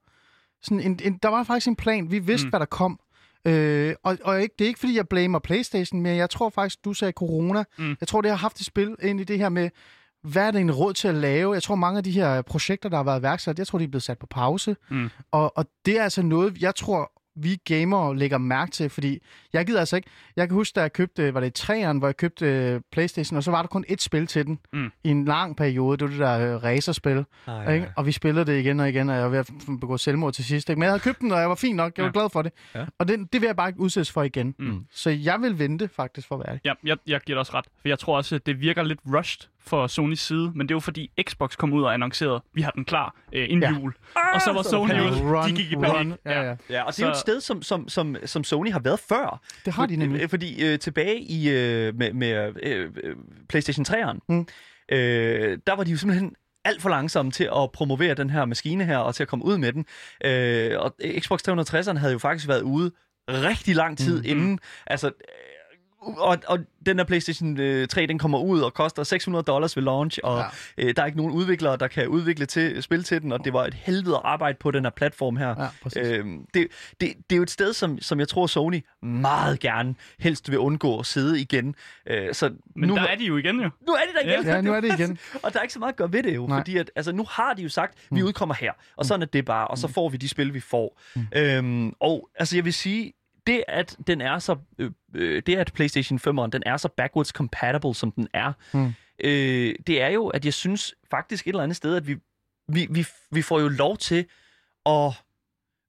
Speaker 3: Sådan en, en, der var faktisk en plan. Vi vidste,
Speaker 2: Mm.
Speaker 3: hvad der kom. Øh, og og ikke, det er ikke, fordi jeg blamer Playstation, men jeg tror faktisk, du sagde corona.
Speaker 2: Mm.
Speaker 3: Jeg tror, det har haft et spil ind i det her med, hvad er det en råd til at lave? Jeg tror, mange af de her projekter, der har været iværksat, jeg tror, de er blevet sat på pause.
Speaker 2: Mm.
Speaker 3: Og, og det er altså noget, jeg tror, vi gamere lægger mærke til, fordi jeg gider altså ikke... Jeg kan huske, da jeg købte, var det i træerne, hvor jeg købte øh, Playstation, og så var der kun ét spil til den
Speaker 2: Mm.
Speaker 3: i en lang periode. Det var det der øh, racerspil.
Speaker 1: Ej,
Speaker 3: Ikke? Og vi spillede det igen og igen, og jeg var ved at begå selvmord til sidst. Ikke? Men jeg havde købt den, og jeg var fin nok. Jeg var
Speaker 2: Ja.
Speaker 3: glad for det.
Speaker 1: Ja.
Speaker 3: Og det, det vil jeg bare ikke udsættes for igen.
Speaker 2: Mm.
Speaker 3: Så jeg vil vente faktisk for at være det.
Speaker 2: Ja, jeg, jeg giver dig også ret. For jeg tror også, at det virker lidt rushed for Sonys side, men det var fordi Xbox kom ud og annoncerede, vi har den klar øh, inden
Speaker 3: Ja.
Speaker 2: jul. Og så var
Speaker 1: så
Speaker 2: Sony jo, de gik i panik.
Speaker 3: Ja, ja.
Speaker 1: Ja, og det er jo et sted, som, som, som, som Sony har været før.
Speaker 3: Det har de nemlig.
Speaker 1: Fordi øh, tilbage i øh, med, med øh, øh, PlayStation 3'eren,
Speaker 3: Mm.
Speaker 1: øh, der var de jo simpelthen alt for langsomme til at promovere den her maskine her, og til at komme ud med den. Øh, og Xbox 360'eren havde jo faktisk været ude rigtig lang tid mm. inden. Altså, øh, og, og den her PlayStation øh, 3, den kommer ud og koster 600 dollars ved launch, og
Speaker 3: Ja.
Speaker 1: øh, der er ikke nogen udviklere, der kan udvikle til, spil til den, og det var et helvede at arbejde på den her platform her.
Speaker 3: Ja.
Speaker 1: Øhm, det, det, det er jo et sted, som, som jeg tror, Sony meget gerne helst vil undgå at sidde igen. Øh, så
Speaker 2: Men
Speaker 1: nu,
Speaker 2: der er de jo igen jo.
Speaker 1: nu er det der igen.
Speaker 3: Ja, nu er det igen.
Speaker 1: og der er ikke så meget at gøre ved det jo,
Speaker 3: Nej.
Speaker 1: fordi at, altså, nu har de jo sagt, vi
Speaker 3: Mm.
Speaker 1: udkommer her, og sådan er det bare, og så får vi de spil, vi får. Øhm, og altså, jeg vil sige, det at den er så, øh, øh, det at PlayStation 5'eren, den er så backwards compatible, som den er,
Speaker 3: Mm.
Speaker 1: øh, det er jo, at jeg synes faktisk et eller andet sted, at vi, vi, vi, vi får jo lov til at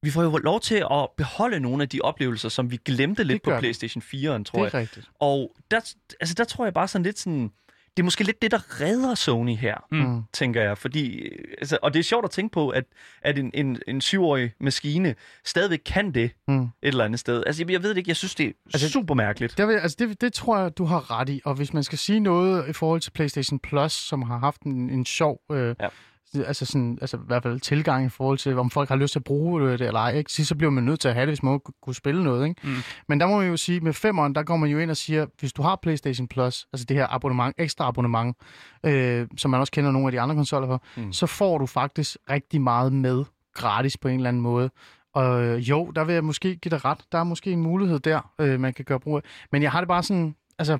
Speaker 1: vi får jo lov til at beholde nogle af de oplevelser, som vi glemte lidt på. PlayStation 4'eren, tror
Speaker 3: Det
Speaker 1: jeg.
Speaker 3: er rigtigt.
Speaker 1: Og der, altså, der tror jeg bare sådan lidt sådan... Det er måske lidt det, der redder Sony her,
Speaker 3: Mm.
Speaker 1: tænker jeg. Fordi, øh, altså, og det er sjovt at tænke på, at, at en, en, en syvårig maskine stadigvæk kan det
Speaker 3: Mm.
Speaker 1: et eller andet sted. Altså, jeg, jeg ved det ikke. Jeg synes, det er
Speaker 3: Altså,
Speaker 1: altså, super mærkeligt.
Speaker 3: Der vil, altså det, det tror jeg, du har ret i. Og hvis man skal sige noget i forhold til PlayStation Plus, som har haft en, en sjov... Øh,
Speaker 1: Ja.
Speaker 3: Altså, sådan, altså i hvert fald tilgang i forhold til, om folk har lyst til at bruge det eller ej. Ikke? Så så bliver man nødt til at have det, hvis man kunne- spille noget. Ikke?
Speaker 2: Mm.
Speaker 3: Men der må man jo sige, med femeren, der går man jo ind og siger, hvis du har PlayStation Plus, altså det her abonnement, ekstra abonnement, øh, som man også kender nogle af de andre konsoller for, mm. så får du faktisk rigtig meget med gratis på en eller anden måde. Og øh, jo, der vil jeg måske give dig ret. Der er måske en mulighed der, øh, man kan gøre brug af. Men jeg har det bare sådan, altså,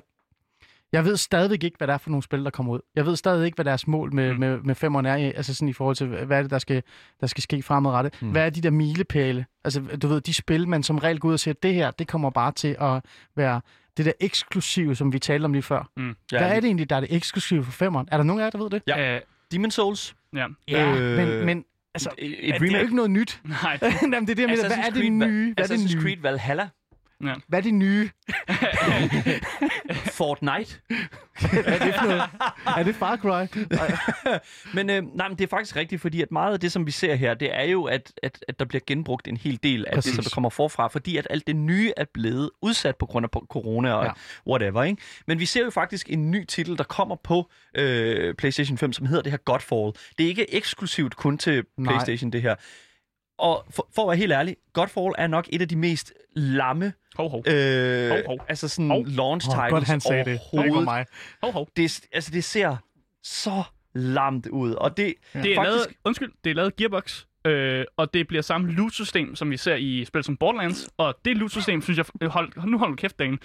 Speaker 3: jeg ved stadigvæk ikke, hvad det er for nogle spil, der kommer ud. Jeg ved stadig ikke, hvad deres mål med,
Speaker 2: Mm.
Speaker 3: mm. med, med femmeren er, i- altså sådan i forhold til, hvad er det, der skal, der skal ske fremadrettet.
Speaker 1: Mm.
Speaker 3: Mm. Hvad er de der milepæle? Altså, du ved, de spil, man som regel går ud og siger, det her, det kommer bare til at være det der eksklusive, som vi talte om lige før.
Speaker 1: Ja,
Speaker 3: Hvad er det egentlig, der er det eksklusive for femmeren? Er der nogen af jer, der ved det?
Speaker 1: Ja.
Speaker 2: Øh,
Speaker 1: Demon Souls.
Speaker 2: ja.
Speaker 3: Ja,
Speaker 1: Øh,
Speaker 3: men, men altså,
Speaker 1: Et,
Speaker 3: det
Speaker 1: et
Speaker 3: er jo
Speaker 1: remake.
Speaker 3: ikke noget nyt.
Speaker 2: Nej.
Speaker 3: Jamen, det er det, jeg mener. Hvad er det nye? Hvad er det
Speaker 1: Assassin's
Speaker 3: nye?
Speaker 1: Creed Valhalla.
Speaker 3: Hvad er det nye?
Speaker 1: Fortnite.
Speaker 3: er det noget? Er det Far Cry?
Speaker 1: men, øh, nej, men det er faktisk rigtigt, fordi at meget af det, som vi ser her, det er jo, at, at, at der bliver genbrugt en hel del af
Speaker 3: Præcis.
Speaker 1: det, som der kommer forfra, fordi at alt det nye er blevet udsat på grund af corona og
Speaker 3: Ja.
Speaker 1: ja. whatever. Ikke? Men vi ser jo faktisk en ny titel, der kommer på øh, PlayStation 5, som hedder det her Godfall. Det er ikke eksklusivt kun til
Speaker 3: Nej.
Speaker 1: PlayStation, det her. Og for, for at være helt ærlig, Godfall er nok et af de mest lamme,
Speaker 2: Hov, hov.
Speaker 1: øh,
Speaker 2: Hov, hov.
Speaker 1: altså sådan
Speaker 2: Hov.
Speaker 1: launch
Speaker 3: Åh,
Speaker 1: titles
Speaker 3: godt, han sagde det. Det var mig.
Speaker 2: Hov, hov.
Speaker 1: Det, altså, det ser så lamt ud, og det,
Speaker 2: Det er
Speaker 1: Faktisk-
Speaker 2: lavet, undskyld, det er lavet Gearbox, øh, og det bliver samme loot-system, som vi ser i spil som Borderlands. Og det loot-system, synes jeg... øh, Hold, nu hold nu kæft, Dan.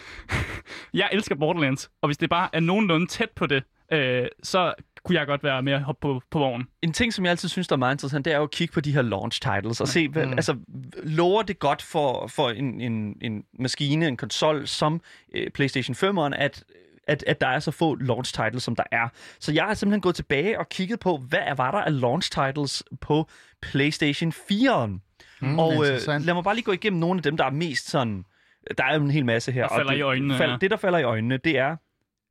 Speaker 2: jeg elsker Borderlands, og hvis det bare er nogenlunde tæt på det, øh, så kunne jeg godt være mere hoppe på, på vognen.
Speaker 1: en ting, som jeg altid synes, der er meget interessant, det er jo at kigge på de her launch titles og se, hvad,
Speaker 3: Mm.
Speaker 1: altså, lover det godt for, for en, en, en maskine, en konsol som øh, PlayStation 5'eren, at at, at der er så få launch titles, som der er. Så jeg har simpelthen gået tilbage og kigget på, hvad er- var der af launch titles på PlayStation 4'eren.
Speaker 3: Mm,
Speaker 1: og øh, lad mig bare lige gå igennem nogle af dem, der er mest sådan... Der er jo en hel masse her.
Speaker 2: Der
Speaker 1: og
Speaker 2: falder
Speaker 1: det,
Speaker 2: i øjnene,
Speaker 1: Fald,
Speaker 2: ja.
Speaker 1: Det, der falder i øjnene, det er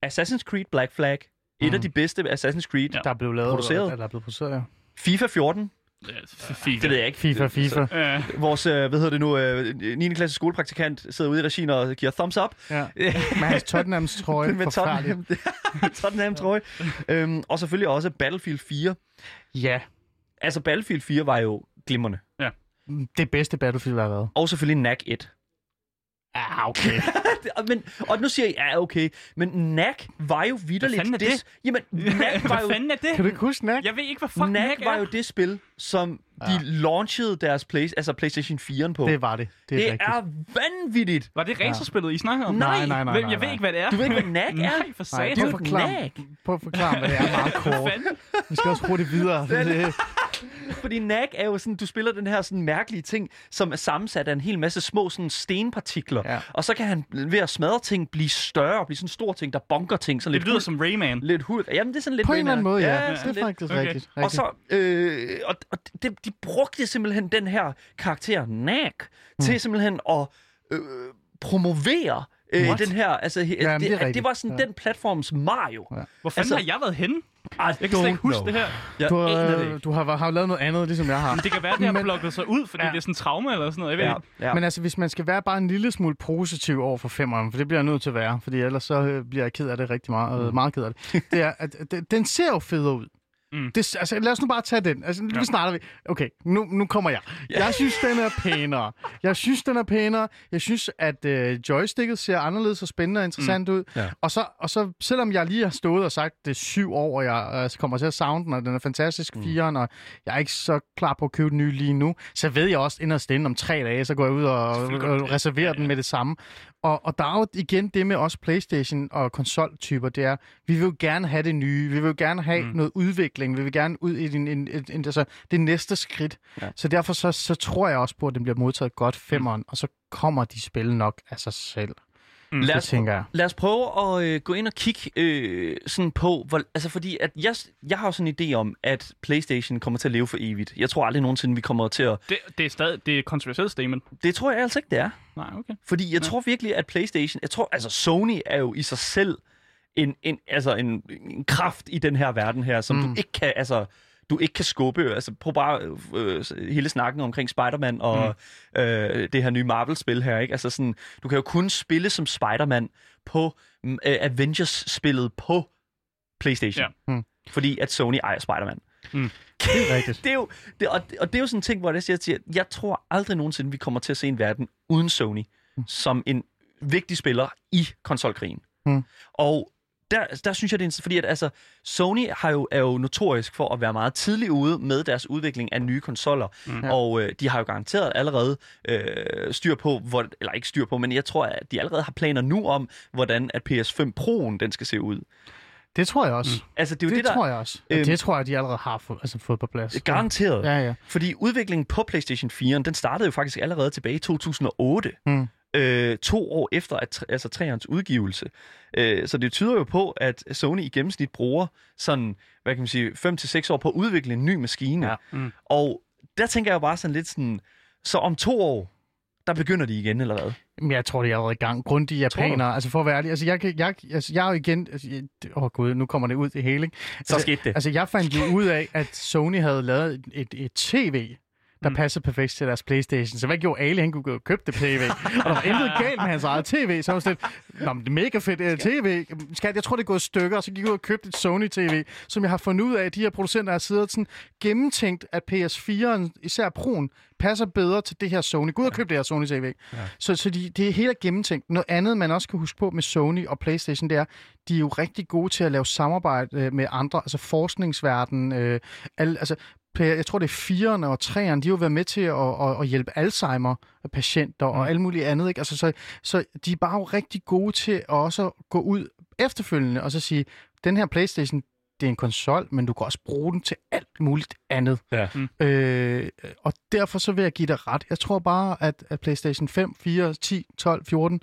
Speaker 1: Assassin's Creed Black Flag. Et
Speaker 3: Mm.
Speaker 1: af de bedste Assassin's Creed.
Speaker 2: Ja.
Speaker 3: der er blevet lavet,
Speaker 1: produceret.
Speaker 3: Eller er blevet produceret, ja.
Speaker 1: FIFA 14.
Speaker 2: Ja, FIFA.
Speaker 1: Det ved jeg ikke.
Speaker 3: FIFA, FIFA.
Speaker 2: Øh,
Speaker 1: Vores, øh, hvad hedder det nu, øh, 9. klasse skolepraktikant sidder ude i regien og giver thumbs up.
Speaker 3: Ja. Med hans Tottenhams trøje.
Speaker 1: med. Tottenham, Tottenham trøje. Øhm, og selvfølgelig også Battlefield 4.
Speaker 3: Ja.
Speaker 1: Altså Battlefield 4 var jo glimrende.
Speaker 3: Det bedste Battlefield, der har været.
Speaker 1: Og selvfølgelig NAC 1.
Speaker 3: Ja, okay.
Speaker 1: men, og nu siger jeg, ja okay, men NAC var jo vidderligt...
Speaker 2: fanden er
Speaker 1: det? Jamen, NAC var
Speaker 2: Hvad
Speaker 1: jo...
Speaker 2: fanden er det?
Speaker 3: kan du ikke huske Knack?
Speaker 2: Jeg ved ikke, hvad fuck
Speaker 1: NAC
Speaker 2: Knack
Speaker 1: var
Speaker 2: er.
Speaker 1: jo det spil, som de
Speaker 3: Ja.
Speaker 1: launchede deres play, altså PlayStation 4'eren på.
Speaker 3: Det var det. Det er
Speaker 1: det
Speaker 3: rigtigt.
Speaker 1: er vanvittigt.
Speaker 2: Var det racerspillet, I snakker om?
Speaker 1: Nej,
Speaker 3: nej, nej,
Speaker 2: Hvem-
Speaker 3: nej,
Speaker 2: Jeg ved
Speaker 3: nej.
Speaker 2: ikke, hvad det er.
Speaker 1: Du ved ikke, hvad NAC er?
Speaker 2: Nej, for
Speaker 3: Nej,
Speaker 2: satan.
Speaker 3: prøv at
Speaker 1: er
Speaker 3: forklare,
Speaker 1: NAC.
Speaker 3: prøv at forklare, hvad det er meget
Speaker 2: Hvad
Speaker 3: kort. Vi skal også hurtigt videre. Det,
Speaker 1: Fordi NAC er jo sådan, du spiller den her sådan mærkelige ting, som er sammensat af en hel masse små sådan stenpartikler.
Speaker 3: Ja.
Speaker 1: Og så kan han ved at smadre ting blive større, blive sådan en stor ting, der bonker ting. Sådan
Speaker 2: Det
Speaker 1: lidt
Speaker 2: lyder
Speaker 1: hul-
Speaker 2: som Rayman.
Speaker 1: Lidt hul. Jamen, det er sådan lidt
Speaker 3: på en eller anden måde, ja.
Speaker 1: ja
Speaker 3: Det
Speaker 1: sådan
Speaker 3: er
Speaker 1: lidt.
Speaker 3: faktisk
Speaker 2: Okay.
Speaker 3: rigtigt.
Speaker 1: Og så, øh, og, og de, de brugte simpelthen den her karakter, NAC,
Speaker 3: Mm.
Speaker 1: til simpelthen at øh, promovere Øh,
Speaker 3: What?
Speaker 1: den her, altså, he,
Speaker 3: Jamen,
Speaker 1: det,
Speaker 3: det
Speaker 1: det, var sådan
Speaker 3: Ja.
Speaker 1: den platforms Mario.
Speaker 3: Ja.
Speaker 2: Hvor fanden
Speaker 1: Altså-
Speaker 2: har jeg været henne?
Speaker 1: I
Speaker 2: Jeg kan slet ikke huske
Speaker 1: know.
Speaker 2: det her.
Speaker 1: Jeg
Speaker 3: Du
Speaker 1: aner det
Speaker 3: du har, har lavet noget andet, ligesom jeg har.
Speaker 2: Men det kan være, at det har blokket sig ud, fordi
Speaker 3: Ja.
Speaker 2: det er sådan en traume eller sådan noget. Jeg ved
Speaker 1: Ja,
Speaker 2: ikke.
Speaker 1: ja.
Speaker 3: Men altså, hvis man skal være bare en lille smule positiv over for femmeren, for det bliver jeg nødt til at være, fordi ellers så øh, bliver jeg ked af det rigtig meget, mm. meget ked af det, det er, at den ser jo federe ud.
Speaker 2: Mm.
Speaker 3: Det, altså, lad os nu bare tage den. Altså, nu starter vi. Okay, nu, nu kommer jeg. Jeg synes, den er pænere. Jeg synes, den er pænere. Jeg synes, at øh, joysticket ser anderledes og spændende og interessant mm. ud.
Speaker 1: Ja.
Speaker 3: Og, så, og så, selvom jeg lige har stået og sagt, det er syv år, og jeg øh, kommer til at savne den, og den er fantastisk, mm. firen, og jeg er ikke så klar på at købe den nye lige nu, så ved jeg også inderst inde om tre dage, så går jeg ud og, og reserverer
Speaker 2: Ja,
Speaker 3: den
Speaker 2: ja.
Speaker 3: med det samme. Og, og der er jo igen det med os Playstation og konsoltyper, det er, vi vil jo gerne have det nye, vi vil jo gerne have mm. noget udvikling, vi vil gerne ud i en, en, en, en, altså, det næste skridt.
Speaker 1: Ja.
Speaker 3: Ja. Så derfor så, så tror jeg også på, at den bliver modtaget godt femmeren, mm. og så kommer de spil nok af sig selv.
Speaker 2: Mm.
Speaker 1: Lad
Speaker 3: Det
Speaker 1: os,
Speaker 3: tænker jeg.
Speaker 1: lad os prøve at øh, gå ind og kigge øh, sådan på, hvor, altså fordi at jeg, jeg har jo sådan en idé om, at PlayStation kommer til at leve for evigt. Jeg tror aldrig nogensinde, vi kommer til at...
Speaker 2: Det, det er stadig det er kontroversielt statement.
Speaker 1: Det tror jeg altså ikke, det er.
Speaker 2: Nej, okay.
Speaker 1: Fordi jeg tror virkelig, at PlayStation... Jeg tror, altså Sony er jo i sig selv en, en, altså en, en kraft i den her verden her, som mm. du ikke kan... Altså, du ikke kan skubbe. Altså, prøv bare øh, hele snakken omkring Spider-Man og mm. øh, det her nye Marvel-spil her. Ikke? Altså, sådan, du kan jo kun spille som Spider-Man på mm, øh, Avengers-spillet på PlayStation.
Speaker 2: Ja.
Speaker 3: Mm.
Speaker 1: Fordi at Sony ejer Spider-Man.
Speaker 2: Mm.
Speaker 3: Det er rigtigt.
Speaker 1: Det er jo, det, og, og det er jo sådan en ting, hvor jeg siger, at jeg tror aldrig nogensinde, vi kommer til at se en verden uden Sony mm. som en vigtig spiller i konsolkrigen.
Speaker 3: Mm.
Speaker 1: Og der, der synes jeg, det er fordi, at altså, Sony har jo, er jo notorisk for at være meget tidlig ude med deres udvikling af nye konsoller. Mm. Og øh, de har jo garanteret allerede øh, styr på, hvor, eller ikke styr på, men jeg tror, at de allerede har planer nu om, hvordan at PS5 Pro'en den skal se ud.
Speaker 3: Det tror jeg også. Mm.
Speaker 1: Altså, det er jo
Speaker 3: Det,
Speaker 1: det, der
Speaker 3: tror jeg også.
Speaker 1: Øhm,
Speaker 3: det tror jeg, de allerede har fået, altså, fået på plads.
Speaker 1: garanteret.
Speaker 3: Ja, ja.
Speaker 1: Fordi udviklingen på PlayStation 4, den startede jo faktisk allerede tilbage i 2008.
Speaker 3: Mm.
Speaker 1: Øh, to år efter at, altså træernes udgivelse. Øh, så det tyder jo på, at Sony i gennemsnit bruger sådan, hvad kan man sige, 5 til seks år på at udvikle en ny maskine.
Speaker 3: Ja.
Speaker 2: Mm.
Speaker 1: Og der tænker jeg jo bare sådan lidt sådan, så om to år, der begynder de igen, eller hvad?
Speaker 3: Men jeg tror, de er allerede i gang. Grundige japanere, altså for at være ærlig. Altså, jeg, jeg, altså, jeg er jo igen... Altså, jeg, åh oh gud, nu kommer det ud det hele, ikke?
Speaker 1: Så
Speaker 3: altså,
Speaker 1: skete det.
Speaker 3: Altså, jeg fandt jo ud af, at Sony havde lavet et, et, et tv, der mm. passede perfekt til deres Playstation. Så hvad gjorde Ali? Han kunne gå og købe det tv. og der var intet galt med hans eget tv. Så var sådan lidt, Nå, men det er mega fedt uh, tv. Skat, jeg tror, det er gået i stykker. Og så gik jeg ud og købte et Sony tv, som jeg har fundet ud af, at de her producenter har siddet sådan gennemtænkt, at PS4'en, især Pro'en, passer bedre til det her Sony. Gå ud og køb det her Sony TV. Ja. Så, så de, det er helt gennemtænkt. Noget andet, man også kan huske på med Sony og PlayStation, det er, de er jo rigtig gode til at lave samarbejde øh, med andre, altså forskningsverden, øh, al, altså jeg tror, det er fireren og træerne, de har jo været med til at, at, at hjælpe Alzheimer-patienter og
Speaker 2: Mm.
Speaker 3: alt muligt andet. Ikke? Altså, så, så de er bare jo rigtig gode til at også gå ud efterfølgende og så sige, den her Playstation, det er en konsol, men du kan også bruge den til alt muligt andet.
Speaker 1: Ja.
Speaker 2: Mm.
Speaker 3: Øh, og derfor så vil jeg give dig ret. Jeg tror bare, at, at PlayStation 5, 4, 10, 12, 14,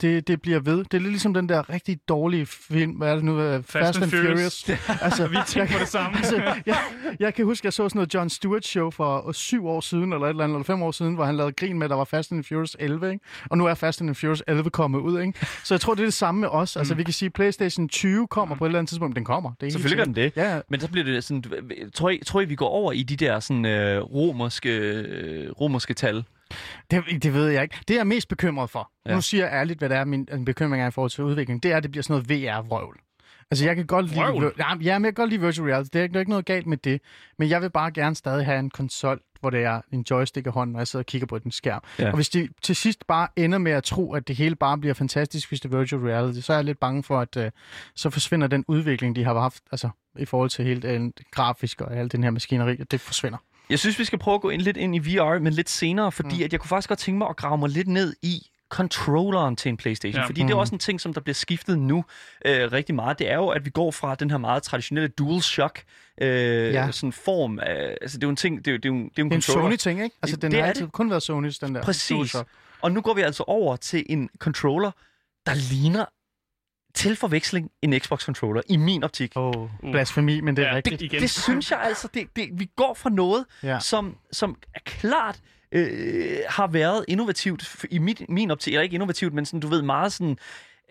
Speaker 3: det, det bliver ved. Det er lidt ligesom den der rigtig dårlige film, hvad er det nu? Fast, Fast and Furious. Furious. altså,
Speaker 2: Vi tænker på det samme.
Speaker 3: altså, jeg, jeg kan huske, jeg så sådan noget John Stewart show for øh, syv år siden, eller et eller andet, eller fem år siden, hvor han lavede grin med, at der var Fast and Furious 11, ikke? Og nu er Fast and Furious 11 kommet ud, ikke? Så jeg tror, det er det samme med os. Altså, vi kan sige, at PlayStation 20 kommer på et eller andet tidspunkt, den kommer. Det er
Speaker 1: Selvfølgelig gør den det.
Speaker 3: Ja.
Speaker 1: Men så bliver det sådan, tror I, tror I vi går over i de der sådan øh, romerske, øh, romerske tal?
Speaker 3: Det, det ved jeg ikke. Det er jeg mest bekymret for.
Speaker 1: Ja.
Speaker 3: Nu siger jeg ærligt, hvad det er, min, bekymring er i forhold til udvikling. Det er, at det bliver sådan noget VR-vrøvl. Altså, jeg kan godt lide...
Speaker 2: Vrøvl?
Speaker 3: Ja, men jeg kan godt lide virtual reality. Det er, ikke- der er ikke noget galt med det. Men jeg vil bare gerne stadig have en konsol, hvor det er en joystick i hånden, når jeg sidder og kigger på den skærm.
Speaker 1: Ja.
Speaker 3: Og hvis de til sidst bare ender med at tro, at det hele bare bliver fantastisk, hvis det er virtual reality, så er jeg lidt bange for, at øh, så forsvinder den udvikling, de har haft, altså i forhold til helt øh, grafisk og alt den her maskineri, og det forsvinder.
Speaker 1: Jeg synes, vi skal prøve at gå ind lidt ind i VR, men lidt senere, fordi mm. at jeg kunne faktisk godt tænke mig at grave mig lidt ned i controlleren til en Playstation.
Speaker 2: Ja.
Speaker 1: Fordi det er
Speaker 3: Mm.
Speaker 1: også en ting, som der bliver skiftet nu øh, rigtig meget. Det er jo, at vi går fra den her meget traditionelle DualShock øh,
Speaker 3: Ja.
Speaker 1: sådan form. Af, altså, det er jo en ting, det er jo, det er jo, det er en
Speaker 3: Det er en
Speaker 1: controller.
Speaker 3: Sony-ting, ikke? Altså,
Speaker 1: Det-
Speaker 3: den
Speaker 1: det
Speaker 3: har
Speaker 1: er
Speaker 3: altid
Speaker 1: det.
Speaker 3: kun været Sonys, den der.
Speaker 1: Præcis.
Speaker 3: DualShock.
Speaker 1: Og nu går vi altså over til en controller, der ligner til forveksling en Xbox-controller, i min optik.
Speaker 3: Åh, oh, blasfemi, men det er
Speaker 2: Ja,
Speaker 3: rigtigt.
Speaker 2: igen.
Speaker 1: Det synes jeg altså, det, det, vi går fra noget,
Speaker 3: Ja.
Speaker 1: som, som er klart øh, har været innovativt i mit, min optik, eller ikke innovativt, men sådan, du ved, meget sådan,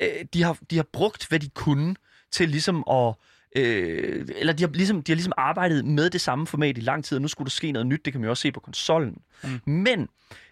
Speaker 1: øh, de, har, de har brugt, hvad de kunne til ligesom at Øh, eller de har, ligesom, de har ligesom arbejdet med det samme format i lang tid, og nu skulle der ske noget nyt, det kan man jo også se på konsollen. Mm. Men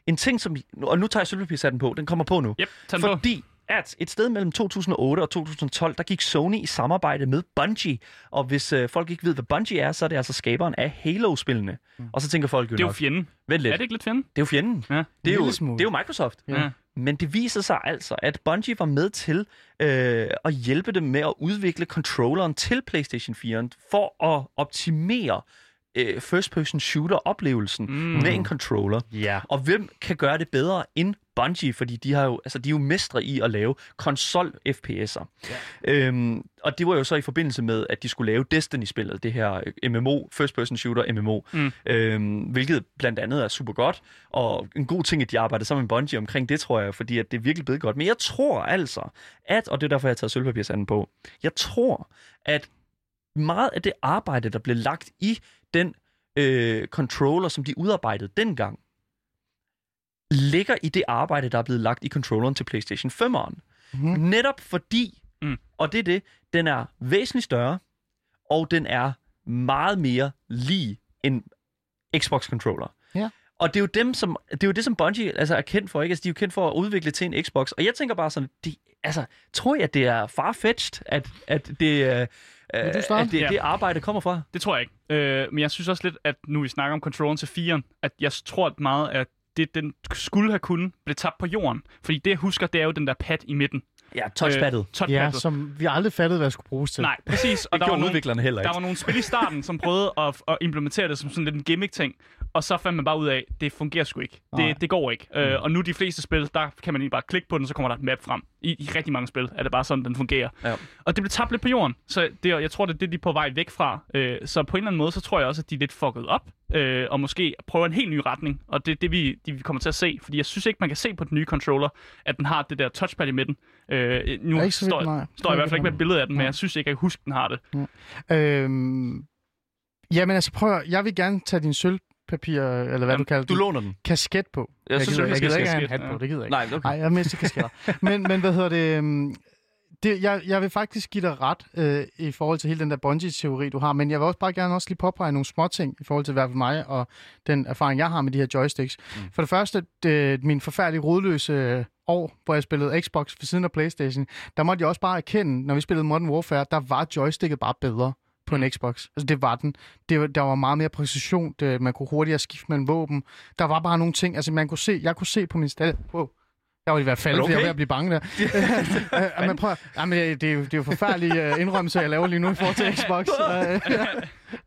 Speaker 1: en ting, som... Og nu tager jeg sølvpapirshatten på, den kommer på nu.
Speaker 2: Yep, den på.
Speaker 1: At et sted mellem 2008 og 2012, der gik Sony i samarbejde med Bungie. Og hvis øh, folk ikke ved, hvad Bungie er, så er det altså skaberen af Halo-spillene. Mm. Og så tænker folk jo
Speaker 2: Det er jo
Speaker 1: nok,
Speaker 2: fjenden.
Speaker 1: vent lidt,
Speaker 2: Er det ikke lidt fjenden?
Speaker 1: det er jo fjenden.
Speaker 2: Ja.
Speaker 1: Det er jo, det er jo Microsoft.
Speaker 2: Ja.
Speaker 1: Men det viser sig altså, at Bungie var med til øh, at hjælpe dem med at udvikle controlleren til PlayStation 4 for at optimere øh, first-person shooter-oplevelsen mm. med en controller.
Speaker 3: Ja.
Speaker 1: Og hvem kan gøre det bedre end Bungie? Fordi de, har jo, altså, de er jo mestre i at lave konsol-FPS'er. Ja. Øhm, og det var jo så i forbindelse med, at de skulle lave Destiny-spillet, det her øh, MMO, first-person shooter MMO, mm. øhm, hvilket blandt andet er super godt. Og en god ting, at de arbejdede sammen med Bungie omkring det, tror jeg, fordi at det er virkelig blevet godt. Men jeg tror altså, at, og det er derfor, jeg har taget sølvpapirsanden på, jeg tror, at meget af det arbejde, der blev lagt i den øh, controller, som de udarbejdede dengang, ligger i det arbejde, der er blevet lagt i controlleren til PlayStation 5'eren.
Speaker 3: Mhm.
Speaker 1: Netop fordi,
Speaker 2: Mm.
Speaker 1: og det er det, den er væsentligt større, og den er meget mere lige en Xbox-controller.
Speaker 3: Ja.
Speaker 1: Og det er jo dem, som det er jo det, som Bungie altså, er kendt for, ikke? Altså, de er jo kendt for at udvikle til en Xbox. Og jeg tænker bare sådan, de, altså, tror jeg, det er farfetched, at, at det, øh,
Speaker 3: du
Speaker 1: at det,
Speaker 2: Ja.
Speaker 1: det arbejde kommer fra?
Speaker 2: Det tror jeg ikke. Øh, men jeg synes også lidt, at nu vi snakker om controlleren til 4'eren, at jeg tror at meget, at det, den skulle have kunnet, blev tabt på jorden. Fordi det, jeg husker, det er jo den der pad i midten.
Speaker 1: Ja, touchpaddet. Øh,
Speaker 3: Ja,
Speaker 2: touchpaddet.
Speaker 3: som vi aldrig fattede, hvad det skulle bruges til.
Speaker 2: Nej, præcis. Og
Speaker 1: det
Speaker 2: der var,
Speaker 1: gjorde
Speaker 2: nogle,
Speaker 1: udviklerne heller
Speaker 2: der
Speaker 1: ikke.
Speaker 2: var nogle spil i starten, som prøvede at, at implementere det som sådan lidt en gimmick-ting. Og så fandt man bare ud af, at det fungerer sgu ikke.
Speaker 3: Nej.
Speaker 2: Det, det går ikke. Mm. Øh, og nu de fleste spil, der kan man egentlig bare klikke på den, så kommer der et map frem. I, I rigtig mange spil er det bare sådan, den fungerer.
Speaker 1: Ja.
Speaker 2: Og det blev tabt lidt på jorden. Så det, jeg tror, det er det, de er på vej væk fra. Øh, så på en eller anden måde, så tror jeg også, at de er lidt fucket op. Øh, og måske prøver en helt ny retning. Og det er det, vi, de, vi kommer til at se. Fordi jeg synes ikke, man kan se på den nye controller, at den har det der touchpad i midten. Øh, nu
Speaker 3: Ja, ikke så vidt,
Speaker 2: står,
Speaker 3: nej.
Speaker 2: står jeg i hvert fald ikke med et billede af den, men
Speaker 3: Nej.
Speaker 2: jeg synes ikke, jeg kan huske, den har det.
Speaker 3: Øhm, jamen altså, prøv at, jeg vil gerne tage din sølvpapir, eller hvad
Speaker 2: Jamen,
Speaker 3: du kalder
Speaker 1: Du
Speaker 3: det,
Speaker 1: låner den.
Speaker 3: kasket på.
Speaker 1: Jeg synes,
Speaker 3: gider, jeg
Speaker 1: skal
Speaker 3: gider ikke have en hat på,
Speaker 2: ja.
Speaker 3: det gider jeg ikke.
Speaker 1: Nej, okay.
Speaker 3: Nej, jeg mister kasketter. men, men hvad hedder det... øhm, det jeg, jeg vil faktisk give dig ret øh, i forhold til hele den der Bungie-teori, du har, men jeg vil også bare gerne også lige påpege nogle små ting i forhold til i hvert fald mig og den erfaring, jeg har med de her joysticks. Mm. For det første, det, min forfærdelige rodløse år, hvor jeg spillede Xbox ved siden af Playstation, der måtte jeg også bare erkende, når vi spillede Modern Warfare, der var joysticket bare bedre på en Xbox. Altså, det var den. Det der var meget mere præcision. Det, man kunne hurtigere skifte mellem våben. Der var bare nogle ting. Altså, man kunne se, jeg kunne se på min stat... Wow. Jeg var i hvert fald, okay?
Speaker 1: du
Speaker 3: jeg var ved at blive bange der. Øh, men prøv, at- jamen, det, er jo, det er jo forfærdelige uh, indrømmelser, jeg laver lige nu i forhold til Xbox.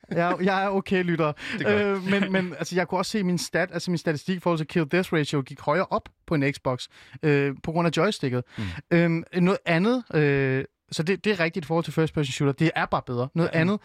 Speaker 3: Uh, jeg, jeg er okay, lytter. Øh, men, men altså, jeg kunne også se min stat, altså min statistik i forhold til kill death ratio gik højere op på en Xbox, øh, på grund af joysticket. Mm. Øhm, noget andet, øh, så det, det er rigtigt i forhold til first person shooter, det er bare bedre. Noget mm. andet,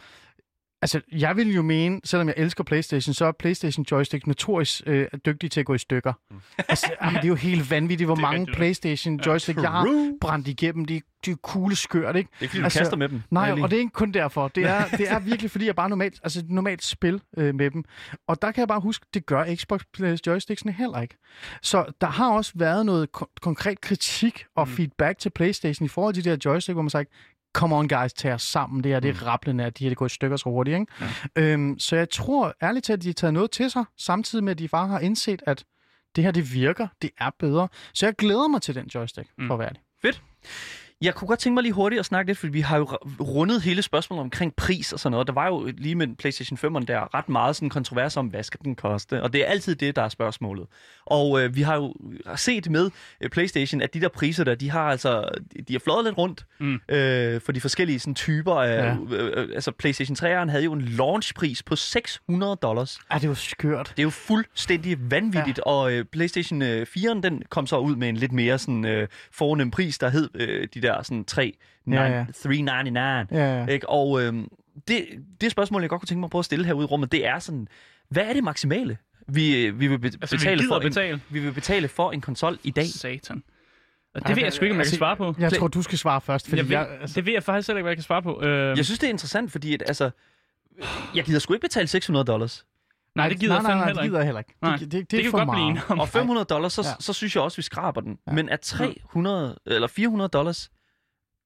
Speaker 3: Altså, jeg vil jo mene, selvom jeg elsker PlayStation, så er PlayStation joystick notorisk øh, dygtig til at gå i stykker. Mm. Altså, jamen, det er jo helt vanvittigt, hvor mange
Speaker 2: rigtigt.
Speaker 3: PlayStation joystick jeg har brændt igennem. De, de er cool skørt, ikke?
Speaker 1: Det er ikke, fordi du
Speaker 3: Altså,
Speaker 1: kaster med dem.
Speaker 3: Nej, og det er ikke kun derfor. Det er, det er virkelig, fordi jeg bare normalt, altså normalt spil øh, med dem. Og der kan jeg bare huske, det gør Xbox joysticksene heller ikke. Så der har også været noget ko- konkret kritik og
Speaker 1: Mm.
Speaker 3: feedback til PlayStation i forhold til de her joystick, hvor man sagt, come on guys, tag os sammen. Det her, det
Speaker 1: Mm.
Speaker 3: er rappelende, at de her det går i stykker så hurtigt. Ikke? Ja. Øhm, så jeg tror ærligt talt, at de har taget noget til sig, samtidig med, at de bare har indset, at det her, det virker, det er bedre. Så jeg glæder mig til den joystick,
Speaker 2: Mm.
Speaker 3: for at være ærlig.
Speaker 1: Jeg kunne godt tænke mig lige hurtigt at snakke lidt, fordi vi har jo rundet hele spørgsmålet omkring pris og sådan noget. Der var jo lige med PlayStation 5'eren der ret meget sådan kontrovers om, hvad skal den koste? Og det er altid det, der er spørgsmålet. Og øh, vi har jo set med øh, PlayStation, at de der priser der, de har altså, de har flået lidt rundt
Speaker 2: Mm.
Speaker 1: øh, for de forskellige sådan, typer af,
Speaker 3: Ja.
Speaker 1: ja. øh, øh, altså PlayStation 3'eren havde jo en launchpris på 600 dollars.
Speaker 3: Ah, det var skørt.
Speaker 1: Det er jo fuldstændig vanvittigt, ja. og øh, PlayStation øh, 4'eren, den kom så ud med en lidt mere sådan øh, fornem pris, der hed øh, de der sådan 3,
Speaker 3: Ja, ja.
Speaker 1: 399.
Speaker 3: Ja, ja.
Speaker 1: Ikke? Og øh, det, det spørgsmål, jeg godt kunne tænke mig at prøve at stille herude i rummet, det er sådan, hvad er det maksimale, vi, øh, vi vil be-
Speaker 2: Altså, vi
Speaker 1: betale, for
Speaker 2: betale.
Speaker 1: En, vi vil betale for en konsol i dag?
Speaker 2: Satan. Og det ved jeg sgu ikke, om jeg kan svare på.
Speaker 3: Jeg tror, du skal svare først, fordi
Speaker 2: Jeg ved,
Speaker 3: jeg, altså,
Speaker 2: det ved jeg faktisk heller ikke, hvad jeg kan svare på. Øh,
Speaker 1: Jeg synes, det er interessant, fordi at, altså, jeg gider sgu ikke betale 600 dollars.
Speaker 2: Nej, det gider
Speaker 3: nej, nej, nej,
Speaker 2: heller
Speaker 3: det
Speaker 2: ikke.
Speaker 3: gider jeg heller ikke.
Speaker 2: Nej,
Speaker 3: Det, det, det,
Speaker 2: Det
Speaker 3: er
Speaker 2: kan
Speaker 3: for
Speaker 2: vi godt blive
Speaker 3: meget.
Speaker 1: Og 500 dollars, så,
Speaker 3: Ja.
Speaker 1: så synes jeg også, vi skraber den.
Speaker 3: Ja.
Speaker 1: Men er 300 eller 400 dollars,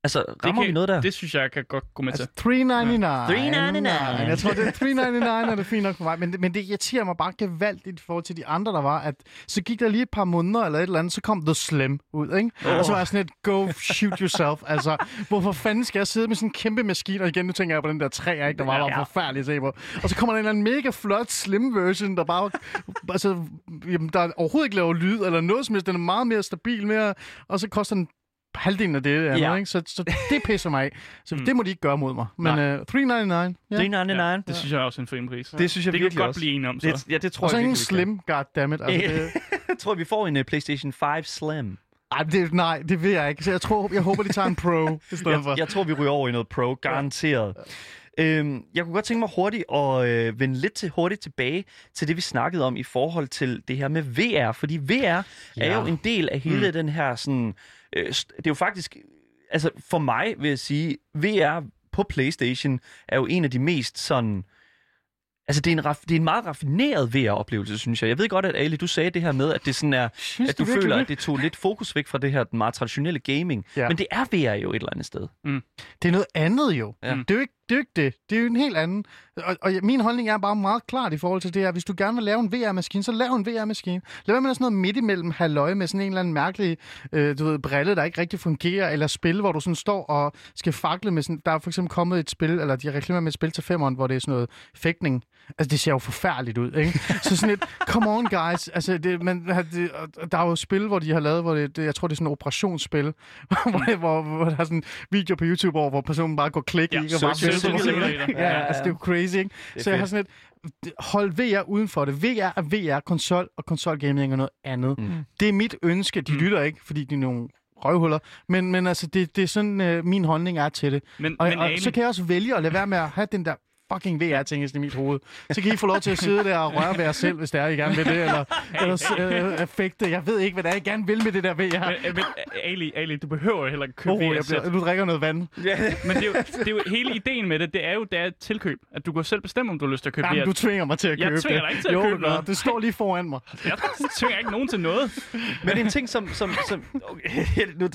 Speaker 1: altså rammer
Speaker 2: kan-
Speaker 1: vi noget der?
Speaker 2: Det synes jeg, kan godt gå med til.
Speaker 3: Altså 399.
Speaker 1: 399.
Speaker 3: Jeg tror, det er 399, og det er fint nok for mig. Men, det- men det irriterer mig bare gevaldigt i forhold til de andre, der var, at så gik der lige et par måneder eller et eller andet, så kom The Slim ud, ikke? Oh. Og så var jeg sådan et, go shoot yourself. altså, hvorfor fanden skal jeg sidde med sådan en kæmpe maskine? Og igen, nu tænker jeg på den der træ, ikke? Der var bare
Speaker 1: Ja.
Speaker 3: forfærdelig at se på. Og så kommer der en eller anden mega flot Slim version, der bare, altså, jamen, der overhovedet ikke laver lyd eller noget som helst. Den er meget mere stabil, mere, og så koster den halvdelen af det andet,
Speaker 1: Ja.
Speaker 3: ikke? Så, så det pisser mig af. Så
Speaker 2: Mm.
Speaker 3: det må de ikke gøre mod mig. Men
Speaker 2: Nej.
Speaker 3: uh, 399, ja.
Speaker 1: 399.
Speaker 2: Det synes jeg også er en fin pris.
Speaker 1: Det synes jeg
Speaker 2: det kan vi
Speaker 1: virkelig
Speaker 2: godt
Speaker 1: også.
Speaker 2: blive enige om, så.
Speaker 1: Det, ja, det tror
Speaker 3: Og så
Speaker 1: jeg
Speaker 3: ingen
Speaker 1: kan.
Speaker 3: slim, goddammit. Altså, det,
Speaker 1: Jeg tror, vi får en uh, PlayStation 5 Slim.
Speaker 3: ej, det, nej, det vil jeg ikke. Så jeg, tror, jeg håber, de tager en Pro i stedet for.
Speaker 1: Jeg, jeg tror, vi ryger over i noget Pro, garanteret. Øhm, jeg kunne godt tænke mig hurtigt at øh, vende lidt til, hurtigt tilbage til det, vi snakkede om i forhold til det her med VR. Fordi VR ja. er jo en del af hele mm. den her sådan... Øh, det er jo faktisk... Altså, for mig vil jeg sige, VR på PlayStation er jo en af de mest sådan... Altså, det er en, raf- det er en meget raffineret VR-oplevelse, synes jeg. Jeg ved godt, at Ali, du sagde det her med, at det sådan er,
Speaker 3: Synes
Speaker 1: at du føler, at det tog lidt fokus væk fra det her den meget traditionelle gaming.
Speaker 3: Ja.
Speaker 1: Men det er VR jo et eller andet sted.
Speaker 3: Det er noget andet jo.
Speaker 1: Ja.
Speaker 3: Det, er jo ikke, det er jo ikke det. Det er jo en helt anden. Og, og min holdning er bare meget klart i forhold til det her. Hvis du gerne vil lave en VR-maskine, så lav en VR-maskine. Lad være med sådan noget midt imellem halløj med sådan en eller anden mærkelig øh, du ved, brille, der ikke rigtig fungerer, eller spil, hvor du sådan står og skal fakle med sådan... Der er for eksempel kommet et spil, eller de reklamerer med et spil til femeren, hvor det er sådan noget fægtning. Altså, det ser jo forfærdeligt ud, ikke? Så sådan et, come on guys. Altså, det, man, det, og der er jo spil, hvor de har lavet, hvor det, det jeg tror, det er sådan et operationsspil, hvor, det- hvor, hvor, der er sådan en video på YouTube over, hvor personen bare går klik
Speaker 2: Ja,
Speaker 3: i, og bare.
Speaker 2: Simulator.
Speaker 3: Ja, altså, det er jo crazy, ikke?
Speaker 1: Det
Speaker 3: Så jeg har
Speaker 1: fedt.
Speaker 3: sådan et, hold VR uden for det. VR er VR, konsol og konsolgaming er noget andet.
Speaker 1: Mm.
Speaker 3: Det er mit ønske. De
Speaker 2: Mm.
Speaker 3: lytter ikke, fordi de er nogle røvhuller. Men, men altså, det, det er sådan, øh, min holdning er til det.
Speaker 2: Men,
Speaker 3: Og,
Speaker 2: men
Speaker 3: og
Speaker 2: Ali,
Speaker 3: så kan jeg også vælge at lade være med at have den der fucking VR-ting i mit hoved. Så kan I få lov til at sidde der og røre ved jer selv, hvis det er, I gerne vil det, eller, eller øh, effekte. Jeg ved ikke, hvad det er, I gerne vil med det der VR.
Speaker 2: men, men, Ali, Ali, du behøver jo heller ikke købe
Speaker 3: Oh, jeg
Speaker 2: VR-sæt.
Speaker 3: bliver, du drikker noget vand.
Speaker 1: Ja.
Speaker 2: Men det er, jo, det er jo hele ideen med det, det er jo, det er et tilkøb. At du kan selv bestemme, om du har lyst til at købe
Speaker 3: Jamen,
Speaker 2: VR.
Speaker 3: du tvinger mig til at
Speaker 2: Jeg
Speaker 3: købe
Speaker 2: tvinger
Speaker 3: det.
Speaker 2: dig ikke til at
Speaker 3: jo,
Speaker 2: købe noget.
Speaker 3: Det står lige foran mig.
Speaker 2: Jeg tvinger ikke nogen til noget.
Speaker 1: Men en ting, som... som, som okay, nu,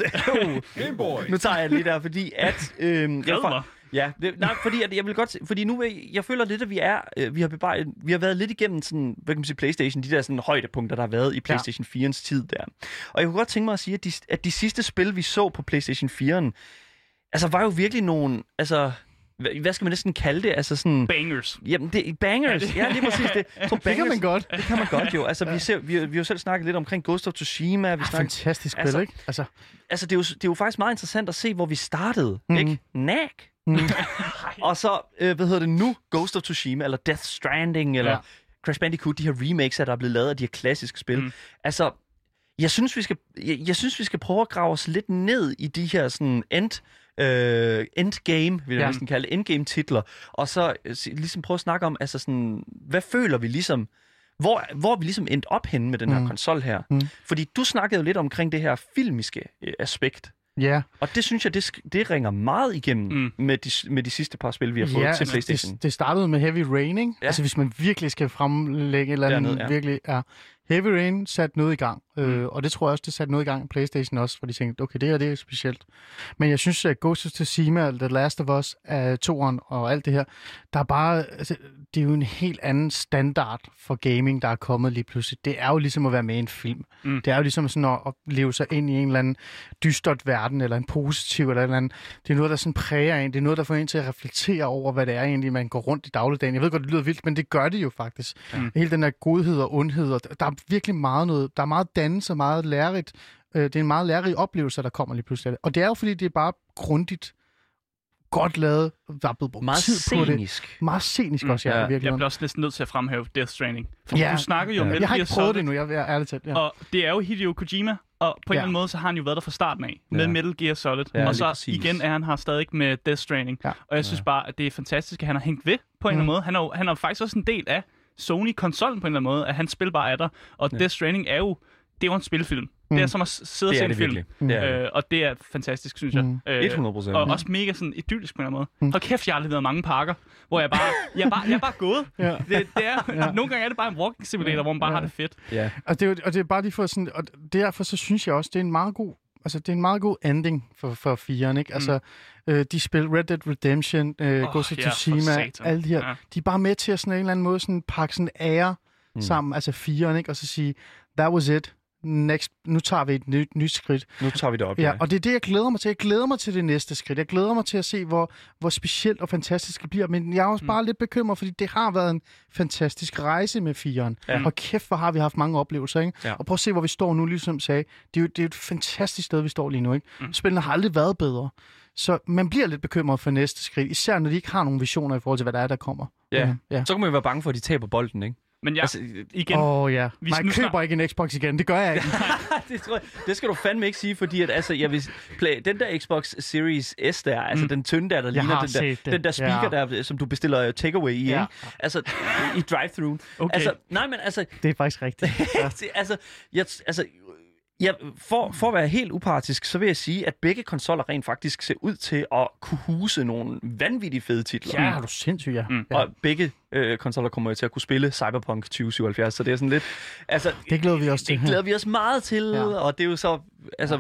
Speaker 1: oh, nu tager jeg lige der, fordi at... Øhm, jeg,
Speaker 2: mig.
Speaker 1: Ja, det, nej, fordi at jeg vil godt, fordi nu vil, jeg føler lidt, at vi er, øh, vi har, bebar, vi har været lidt igennem sådan, hvad kan man sige, PlayStation, de der sådan højdepunkter, der har været i PlayStation 4'ens tid der. Og jeg kunne godt tænke mig at sige, at de, at de sidste spil, vi så på PlayStation 4'en, altså var jo virkelig nogle, altså, hvad, skal man næsten kalde det, altså sådan...
Speaker 2: Bangers.
Speaker 1: Jamen, det er bangers. Ja, lige præcis det. Jeg tror,
Speaker 3: Det kan
Speaker 1: bangers,
Speaker 3: man godt.
Speaker 1: Det kan man godt jo. Altså, vi, ser, vi, vi har jo selv snakket lidt omkring Ghost of Tsushima. Vi
Speaker 3: Ah,
Speaker 1: snakker,
Speaker 3: fantastisk spil,
Speaker 1: altså-
Speaker 3: ikke? Altså,
Speaker 1: altså, det er, jo, det er jo faktisk meget interessant at se, hvor vi startede. Mm. Ikke? Knack.
Speaker 3: Mm.
Speaker 1: og så, øh, hvad hedder det nu? Ghost of Tsushima, eller Death Stranding, eller
Speaker 3: Ja.
Speaker 1: Crash Bandicoot, de her remakes, der er blevet lavet af de her klassiske spil.
Speaker 2: Mm.
Speaker 1: Altså, jeg synes, vi skal, jeg, jeg synes, vi skal prøve at grave os lidt ned i de her sådan end, øh, endgame, vil jeg
Speaker 3: Ja.
Speaker 1: næsten kalde det, endgame-titler, og så øh, ligesom prøve at snakke om, altså sådan, hvad føler vi ligesom, hvor, hvor vi ligesom endt op henne med den her
Speaker 3: Mm.
Speaker 1: konsol her?
Speaker 3: Mm.
Speaker 1: Fordi du snakkede jo lidt omkring det her filmiske øh, aspekt,
Speaker 3: ja.
Speaker 1: og det synes jeg, det, det ringer meget igennem
Speaker 2: Mm.
Speaker 1: med, de, med de sidste par spil, vi har fået
Speaker 3: ja,
Speaker 1: ja, til
Speaker 3: altså,
Speaker 1: Playstation.
Speaker 3: Det, det startede med Heavy Rain, ikke?
Speaker 1: Ja.
Speaker 3: Altså, hvis man virkelig skal fremlægge et eller andet,
Speaker 1: Dernede, ja.
Speaker 3: virkelig er... Heavy Rain satte noget i gang,
Speaker 2: Mm.
Speaker 3: øh, og det tror jeg også, det satte noget i gang i Playstation også, hvor de tænkte, okay, det her det er specielt. Men jeg synes, at Ghost of Tsushima, The Last of Us, uh, toren og alt det her, der er bare, altså, det er jo en helt anden standard for gaming, der er kommet lige pludselig. Det er jo ligesom at være med i en film.
Speaker 2: Mm.
Speaker 3: Det er jo ligesom sådan at, at leve sig ind i en eller anden dystert verden, eller en positiv, eller eller andet. Det er noget, der sådan præger en. Det er noget, der får en til at reflektere over, hvad det er egentlig, man går rundt i dagligdagen. Jeg ved godt, det lyder vildt, men det gør det jo faktisk.
Speaker 2: Mm.
Speaker 3: Hele den der godhed og ondhed, og der er virkelig meget noget, der er meget dannelse, meget lærerigt. Øh, Det er en meget lærerig oplevelse, der kommer lige pludselig. Og det er jo, fordi det er bare grundigt, godt lavet. Der er blevet brugt
Speaker 1: Meget
Speaker 3: tid på det.
Speaker 1: scenisk.
Speaker 3: Meget scenisk
Speaker 2: Mm,
Speaker 3: også, ja,
Speaker 1: ja.
Speaker 3: i
Speaker 2: Jeg bliver også næsten nødt til at fremhæve Death Stranding. Fordi
Speaker 3: Ja.
Speaker 2: du snakker jo om
Speaker 1: Ja.
Speaker 2: Metal
Speaker 3: Jeg har ikke prøvet
Speaker 2: Solid,
Speaker 3: det nu, jeg er ærligt talt. Ja.
Speaker 2: Og det er jo Hideo Kojima, og på en
Speaker 3: Ja.
Speaker 2: eller anden måde, så har han jo været der fra starten af, med
Speaker 1: Ja.
Speaker 2: Metal Gear Solid.
Speaker 1: Ja,
Speaker 2: og så
Speaker 1: præcis.
Speaker 2: igen er han her stadig med Death Stranding.
Speaker 3: Ja.
Speaker 2: Og jeg synes bare, at det er fantastisk, at han har hængt ved på en
Speaker 3: Mm.
Speaker 2: eller anden måde. Han er, jo, han er jo faktisk også en del af Sony-konsollen på en eller anden måde, at han spil bare er der. Og
Speaker 1: Ja.
Speaker 2: Death Stranding er jo det er jo en spilfilm. Mm. Det er som at sidde og se en film.
Speaker 1: det.
Speaker 2: Øh, og det er fantastisk, synes jeg.
Speaker 3: Mm.
Speaker 2: Øh,
Speaker 1: 100 procent.
Speaker 2: og også mega sådan idyllisk på en eller anden måde. Hold kæft, jeg har aldrig været mange parker, hvor jeg bare, jeg bare, jeg er bare gået.
Speaker 3: Ja.
Speaker 2: Det, det er,
Speaker 3: Ja.
Speaker 2: Nogle gange er det bare en walking simulator, hvor man bare
Speaker 3: Ja.
Speaker 2: har det fedt.
Speaker 1: Ja.
Speaker 3: Og det, er og det er bare lige for sådan, og derfor så synes jeg også, det er en meget god, altså det er en meget god ending for, for firen, ikke? Altså, øh, de spil Red Dead Redemption, øh,
Speaker 2: Mm. Åh,
Speaker 3: Ghost of
Speaker 2: for
Speaker 3: Tsushima, alle de her,
Speaker 2: Ja.
Speaker 3: de er bare med til at sådan en eller anden måde sådan pakke sådan ære mm. sammen, altså firen, ikke? Og så sige, that was it. Next, nu tager vi et nyt, nyt skridt.
Speaker 1: Nu tager vi det op.
Speaker 3: Ja, og det er det, jeg glæder mig til. Jeg glæder mig til det næste skridt. Jeg glæder mig til at se, hvor, hvor specielt og fantastisk det bliver. Men jeg er også bare lidt bekymret, fordi det har været en fantastisk rejse med firen.
Speaker 1: Ja.
Speaker 3: Og kæft, hvor har vi haft mange oplevelser, ikke?
Speaker 1: Ja.
Speaker 3: Og prøv at se, hvor vi står nu, ligesom sagde. Det er jo, det er jo et fantastisk sted, vi står lige nu, ikke? Mm. Spillene har aldrig været bedre. Så man bliver lidt bekymret for næste skridt, især når de ikke har nogen visioner i forhold til, hvad der er, der kommer.
Speaker 1: Ja.
Speaker 3: ja.
Speaker 1: Så kan man jo være bange for, at de taber bolden, ikke?
Speaker 2: Men jeg,
Speaker 1: Altså,
Speaker 2: igen,
Speaker 3: Åh oh, ja.
Speaker 2: Vi
Speaker 3: Nej,
Speaker 2: nu
Speaker 3: køber
Speaker 2: snart-
Speaker 3: ikke en Xbox igen. Det gør jeg ikke.
Speaker 1: det, tror jeg, det skal du fandme ikke sige, fordi at, altså, jeg vil, play, den der Xbox Series S der, altså
Speaker 2: Mm.
Speaker 1: den tynde der, der
Speaker 3: Jeg
Speaker 1: ligner den der,
Speaker 3: det.
Speaker 1: den der speaker
Speaker 3: Ja.
Speaker 1: der, som du bestiller takeaway i,
Speaker 3: Ja.
Speaker 1: ikke? Altså, i drive-thru.
Speaker 2: Okay.
Speaker 1: Altså, nej, men altså,
Speaker 3: det er faktisk rigtigt. Ja.
Speaker 1: altså, jeg, altså, jeg, for, for at være helt upartisk, så vil jeg sige, at begge konsoller rent faktisk ser ud til at kunne huse nogle vanvittige fede titler.
Speaker 3: ja, er du sindssyg, ja.
Speaker 2: Mm.
Speaker 3: ja.
Speaker 1: Og begge øh, konsoller kommer jo til at kunne spille Cyberpunk 2077, så det er sådan lidt... Altså,
Speaker 3: Det glæder vi os til.
Speaker 1: det glæder vi os meget til,
Speaker 3: Ja.
Speaker 1: ja. og det er jo så... Altså,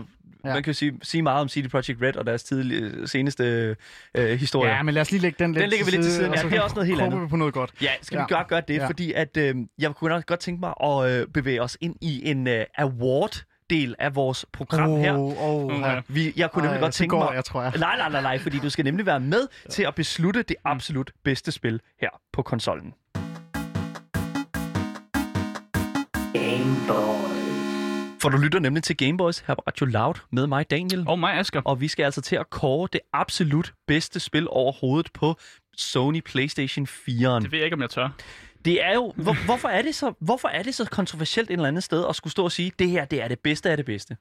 Speaker 3: Ja.
Speaker 1: ja.
Speaker 3: Ja.
Speaker 1: man kan jo sige, sige meget om CD Projekt Red og deres tidlige, seneste øh, historie.
Speaker 3: Ja, men lad os lige lægge den lidt
Speaker 1: Den lægger vi lidt til siden. Ja, det er også noget helt andet.
Speaker 3: vi på noget godt.
Speaker 1: Ja, skal
Speaker 3: Ja.
Speaker 1: vi gøre, gøre det,
Speaker 3: Ja.
Speaker 1: ja. fordi at øh, jeg kunne nok godt tænke mig at øh, bevæge os ind i en øh, award-del af vores program her.
Speaker 3: Oh, oh,
Speaker 2: Uh,
Speaker 3: ja.
Speaker 2: ja.
Speaker 1: Vi, jeg kunne nemlig
Speaker 3: Ej,
Speaker 1: godt tænke
Speaker 3: går
Speaker 1: mig...
Speaker 3: jeg, tror jeg.
Speaker 1: Nej, nej, nej, nej, fordi du skal nemlig være med til at beslutte det absolut bedste spil her på konsollen. For du lytter nemlig til Gameboys her på Radio Loud med mig, Daniel.
Speaker 2: og mig, Asger.
Speaker 1: Og vi skal altså til at kåre det absolut bedste spil overhovedet på Sony PlayStation 4'eren.
Speaker 2: Det ved jeg ikke, om jeg tør.
Speaker 1: Det er jo, hvor, hvorfor, er det så, hvorfor er det så kontroversielt et eller andet sted at skulle stå og sige, det her det er det bedste af det bedste?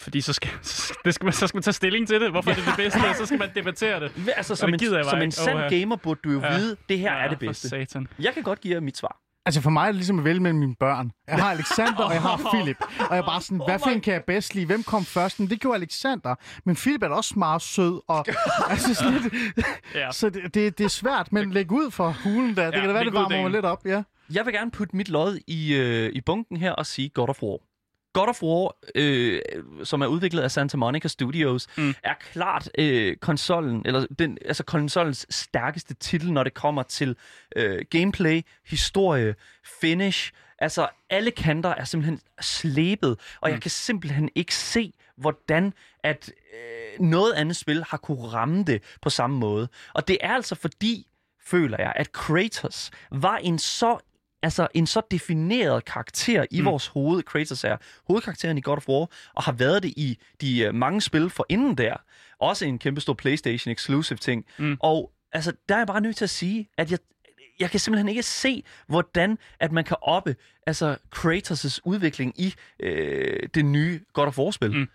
Speaker 2: Fordi så skal, så, det skal man, så skal man tage stilling til det. Hvorfor er det det bedste? Og så skal man debattere det.
Speaker 1: Altså, som
Speaker 2: det
Speaker 1: en, som en sand
Speaker 2: ja.
Speaker 1: gamer burde du jo
Speaker 2: Ja.
Speaker 1: vide, det her
Speaker 2: ja,
Speaker 1: er det bedste.
Speaker 2: satan.
Speaker 1: Jeg kan godt give jer mit svar.
Speaker 3: Altså for mig er det ligesom at vælge mellem mine børn. Jeg har Alexander, og jeg har Philip. Og jeg er bare sådan, hvad
Speaker 2: Oh
Speaker 3: for
Speaker 2: my-
Speaker 3: en kan jeg bedst lide? Hvem kom først? Men det gjorde Alexander. Men Philip er da også meget sød. Og, altså sådan lidt,
Speaker 2: Ja.
Speaker 3: så det, det, det er svært, men læg ud for hulen der. Det
Speaker 2: Ja,
Speaker 3: kan da være, det varmer mig lidt op. Ja.
Speaker 1: Jeg vil gerne putte mit lod i, øh, i bunken her og sige God of War. God of War, øh, som er udviklet af Santa Monica Studios,
Speaker 2: Mm.
Speaker 1: er klart øh, konsollen, eller den, altså konsollens stærkeste titel, når det kommer til øh, gameplay, historie, finish. Altså, alle kanter er simpelthen slebet, og mm. jeg kan simpelthen ikke se, hvordan at øh, noget andet spil har kunne ramme det på samme måde. Og det er altså fordi, føler jeg, at Kratos var en så altså en så defineret karakter i mm. vores hoved. Kratos er hovedkarakteren i God of War, og har været det i de uh, mange spil for inden der. Også en kæmpe stor PlayStation exclusive ting.
Speaker 2: Mm.
Speaker 1: Og altså, der er jeg bare nødt til at sige, at jeg, jeg kan simpelthen ikke se, hvordan at man kan oppe altså Kratos' udvikling i øh, det nye God of War-spil.
Speaker 2: Mm.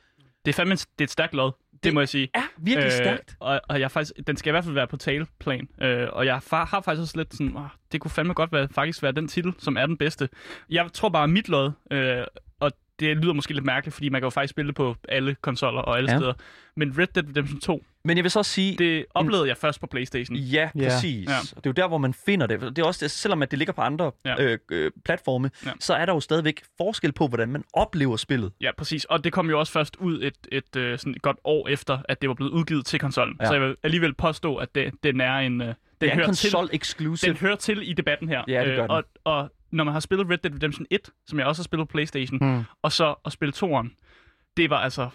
Speaker 2: Det er fandme det er et stærkt lod. Det, må jeg sige.
Speaker 1: er virkelig stærkt.
Speaker 2: og, og jeg faktisk, den skal i hvert fald være på taleplan. Øh, og jeg har, har faktisk også lidt sådan, oh, det kunne fandme godt være, faktisk være den titel, som er den bedste. Jeg tror bare, mit lod, øh, og det lyder måske lidt mærkeligt, fordi man kan jo faktisk spille det på alle konsoller og alle
Speaker 1: Ja.
Speaker 2: steder. Men Red Dead Redemption 2,
Speaker 1: Men jeg vil så også sige,
Speaker 2: det oplevede jeg først på Playstation.
Speaker 1: Ja,
Speaker 3: Ja.
Speaker 1: præcis.
Speaker 2: Ja.
Speaker 1: Ja. Det er jo der, hvor man finder det. Det er også det, selvom at det ligger på andre
Speaker 2: Ja.
Speaker 1: ja. øh, øh, platforme,
Speaker 2: Ja.
Speaker 1: ja. så er der jo stadigvæk forskel på, hvordan man oplever spillet.
Speaker 2: Ja, præcis. Og det kom jo også først ud et, et, øh, sådan et godt år efter, at det var blevet udgivet til konsollen. Ja.
Speaker 1: Ja.
Speaker 2: Så jeg vil alligevel påstå, at det, den er en... øh, Den
Speaker 1: Det er en
Speaker 2: hører til,
Speaker 1: konsol exclusive.
Speaker 2: den hører til i debatten her.
Speaker 1: Ja, det gør
Speaker 2: Øh, og, og når man har spillet Red Dead Redemption 1, som jeg også har spillet på Playstation,
Speaker 3: Hmm.
Speaker 2: og så at spille toeren, det var altså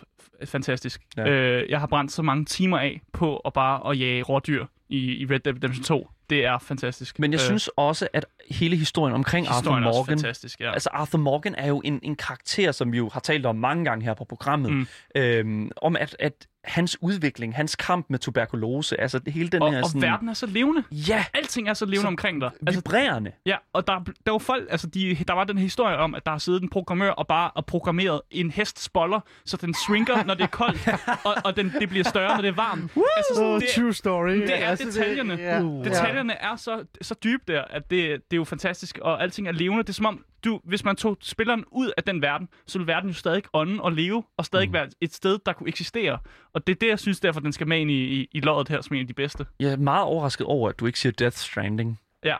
Speaker 2: fantastisk. Ja. Øh, jeg har brændt så mange timer af på at bare at jage rådyr i, i Red Dead Redemption 2. Det er fantastisk.
Speaker 1: Men jeg synes også, at hele historien omkring
Speaker 2: Øh, historien
Speaker 1: Arthur
Speaker 2: er
Speaker 1: Morgan...
Speaker 2: fantastisk, ja.
Speaker 1: Altså, Arthur Morgan er jo en, en karakter, som vi jo har talt om mange gange her på programmet.
Speaker 2: Mm.
Speaker 1: Mm. Øhm, om at, at hans udvikling, hans kamp med tuberkulose, altså det hele den
Speaker 2: og,
Speaker 1: her
Speaker 2: og
Speaker 1: sådan...
Speaker 2: verden er så levende.
Speaker 1: Ja,
Speaker 2: Alting er så levende
Speaker 1: Så
Speaker 2: omkring dig. Altså,
Speaker 1: vibrerende.
Speaker 2: Ja, og der, der var folk, altså de, der var den historie om, at der har siddet en programmør og bare og programmeret en hest spoller, så den shrinker, når det er koldt, og, og den, det bliver større, når det er varmt. Altså, sådan,
Speaker 3: Oh,
Speaker 2: det,
Speaker 3: true story.
Speaker 2: det er detaljerne.
Speaker 3: ja.
Speaker 1: Uh.
Speaker 2: detaljerne er så, så dybe der, at det, det er jo fantastisk, og alting er levende. Det er som om, du, hvis man tog spilleren ud af den verden, så ville verden jo stadig ånde og leve, og stadig mm. være et sted, der kunne eksistere. Og det er det, jeg synes, derfor den skal med ind i, i, i loddet her, som en af de bedste.
Speaker 1: Jeg er meget overrasket over, at du ikke siger Death Stranding.
Speaker 2: Ja.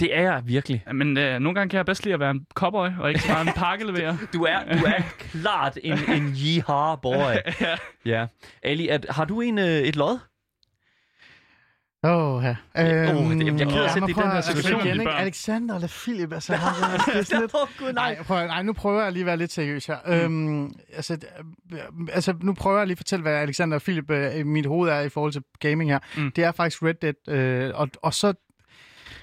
Speaker 1: Det er jeg virkelig.
Speaker 2: Ja, Men øh, nogle gange kan jeg bedst lide at være en cowboy, og ikke bare en pakkeleverer.
Speaker 1: Du er, du er klart en, en yeehaw boy.
Speaker 2: ja.
Speaker 1: Ja. Ali, at, har du en, øh, et lod?
Speaker 3: Åh, ja.
Speaker 1: Åh, det- jeg
Speaker 3: ja,
Speaker 1: sætte i den her
Speaker 3: at- altså,
Speaker 2: situation,
Speaker 3: igen, ikke? Alexander eller Philip, altså, han, er sådan lidt...
Speaker 1: Gud, nej.
Speaker 3: Nej, prøv, nej, nu prøver jeg lige at være lidt seriøs her. Mm. Øhm, altså, øh, altså, nu prøver jeg lige at fortælle, hvad Alexander og Philip øh, i mit hoved er i forhold til gaming her.
Speaker 2: Mm.
Speaker 3: Det er faktisk Red Dead, øh, og, og så...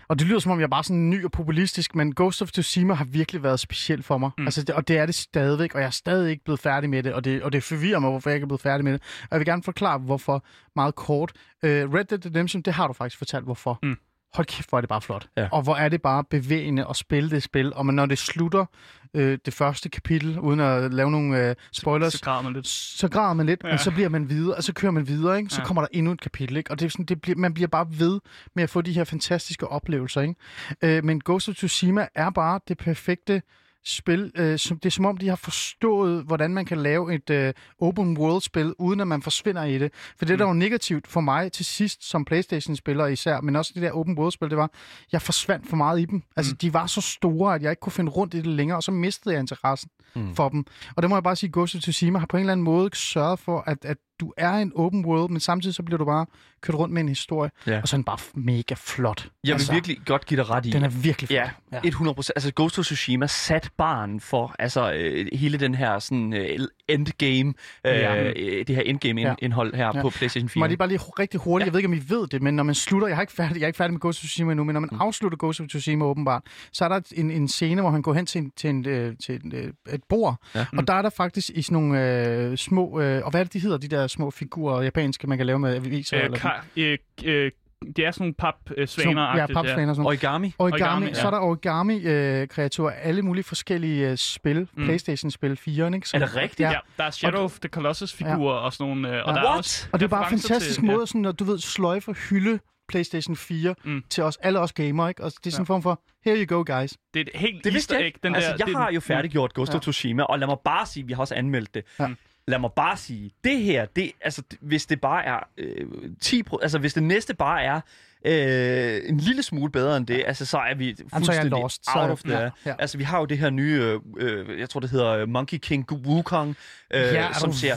Speaker 3: Og det lyder som om, jeg er bare sådan ny og populistisk, men Ghost of Tsushima har virkelig været specielt for mig.
Speaker 2: Mm.
Speaker 3: Altså, det, og det er det stadigvæk, og jeg er stadig ikke blevet færdig med det, og det, og det forvirrer mig, hvorfor jeg ikke er blevet færdig med det. Og jeg vil gerne forklare, hvorfor meget kort. Øh, Red Dead Redemption, det har du faktisk fortalt, hvorfor.
Speaker 2: Mm.
Speaker 3: Hold kæft, hvor er det bare flot.
Speaker 1: Ja.
Speaker 3: Og hvor er det bare bevægende at spille det spil. Og man, når det slutter øh, det første kapitel, uden at lave nogle øh, spoilers,
Speaker 2: Så græder man lidt.
Speaker 3: så græder man lidt. Ja. men så bliver man videre, og så kører man videre, ikke? så
Speaker 2: Ja.
Speaker 3: kommer der endnu et kapitel, ikke? og det er sådan, det bliver, man bliver bare ved med at få de her fantastiske oplevelser. Ikke? Øh, men Ghost of Tsushima er bare det perfekte spil. Øh, som, det er som om, de har forstået, hvordan man kan lave et øh, open world-spil, uden at man forsvinder i det. For det, der var negativt for mig til sidst, som Playstation-spiller især, men også det der open world-spil, det var, jeg forsvandt for meget i dem. Altså,
Speaker 2: Mm.
Speaker 3: de var så store, at jeg ikke kunne finde rundt i det længere, og så mistede jeg interessen
Speaker 1: Mm.
Speaker 3: for dem. Og det må jeg bare sige, Ghost of Tsushima har på en eller anden måde sørget for, at, at du er en open world, men samtidig så bliver du bare kørt rundt med en historie,
Speaker 1: Ja.
Speaker 3: og så er den bare mega flot.
Speaker 1: Jeg vil altså, virkelig godt give dig ret i.
Speaker 3: Den er virkelig flot.
Speaker 1: Ja, 100 procent. Altså Ghost of Tsushima sat barn for altså øh, hele den her sådan øh, endgame, øh,
Speaker 3: Ja.
Speaker 1: øh, det her endgame
Speaker 3: Ja.
Speaker 1: indhold her
Speaker 3: Ja.
Speaker 1: på PlayStation 4.
Speaker 3: Må lige bare lige rigtig hurtigt,
Speaker 1: Ja.
Speaker 3: jeg ved ikke, om I ved det, men når man slutter, jeg, har ikke færdig, jeg er ikke færdig med Ghost of Tsushima endnu, men når man
Speaker 1: Mm.
Speaker 3: mm. afslutter Ghost of Tsushima åbenbart, så er der en, en scene, hvor han går hen til, en, til, en, øh, til en, øh, et bord,
Speaker 1: Ja.
Speaker 3: og der er der faktisk i sådan nogle øh, små, øh, og hvad er det, de hedder, de der små figurer, japanske, man kan lave med aviser?
Speaker 2: Øh,
Speaker 3: eller sådan.
Speaker 2: ka- øh, øh, det er sådan nogle pap øh,
Speaker 3: Sådan nogle-
Speaker 2: svaner
Speaker 3: Ja, papsvaner noget.
Speaker 1: Origami.
Speaker 3: Origami,
Speaker 2: Origami,
Speaker 3: origami, så er der origami-kreaturer, alle mulige forskellige øh, spil,
Speaker 2: Mm.
Speaker 3: mm. Playstation-spil 4, ikke? Som,
Speaker 1: Er det rigtigt?
Speaker 3: Ja.
Speaker 2: Ja, der er Shadow of the Colossus-figurer og sådan nogle... Øh, og der er
Speaker 1: What?
Speaker 2: også
Speaker 3: Og det er bare en fantastisk
Speaker 2: til,
Speaker 3: måde, sådan, at du ved, sløjfe og hylde PlayStation 4
Speaker 2: Mm.
Speaker 3: mm. til os, alle os gamere, ikke? Og det er sådan en
Speaker 2: Ja.
Speaker 3: form for, here you go, guys.
Speaker 2: Ja, det er et helt
Speaker 1: Det
Speaker 2: easter egg.
Speaker 1: ikke.
Speaker 2: Den
Speaker 1: altså,
Speaker 2: der,
Speaker 1: jeg
Speaker 2: det,
Speaker 1: har jo færdiggjort Ghost of
Speaker 3: Ja.
Speaker 1: Tsushima, og lad mig bare sige, vi har også anmeldt det.
Speaker 3: Ja.
Speaker 1: Lad mig bare sige, det her, det, altså, hvis det bare er øh, 10 pro- altså hvis det næste bare er øh, en lille smule bedre end det, altså så er vi
Speaker 3: Jamen, så er jeg
Speaker 1: fuldstændig
Speaker 3: lost. Så
Speaker 1: out of the...
Speaker 3: ja, ja.
Speaker 1: Altså vi har jo det her nye, øh, øh, jeg tror det hedder Monkey King Wukong, øh,
Speaker 3: Ja,
Speaker 1: som
Speaker 3: du-
Speaker 1: ser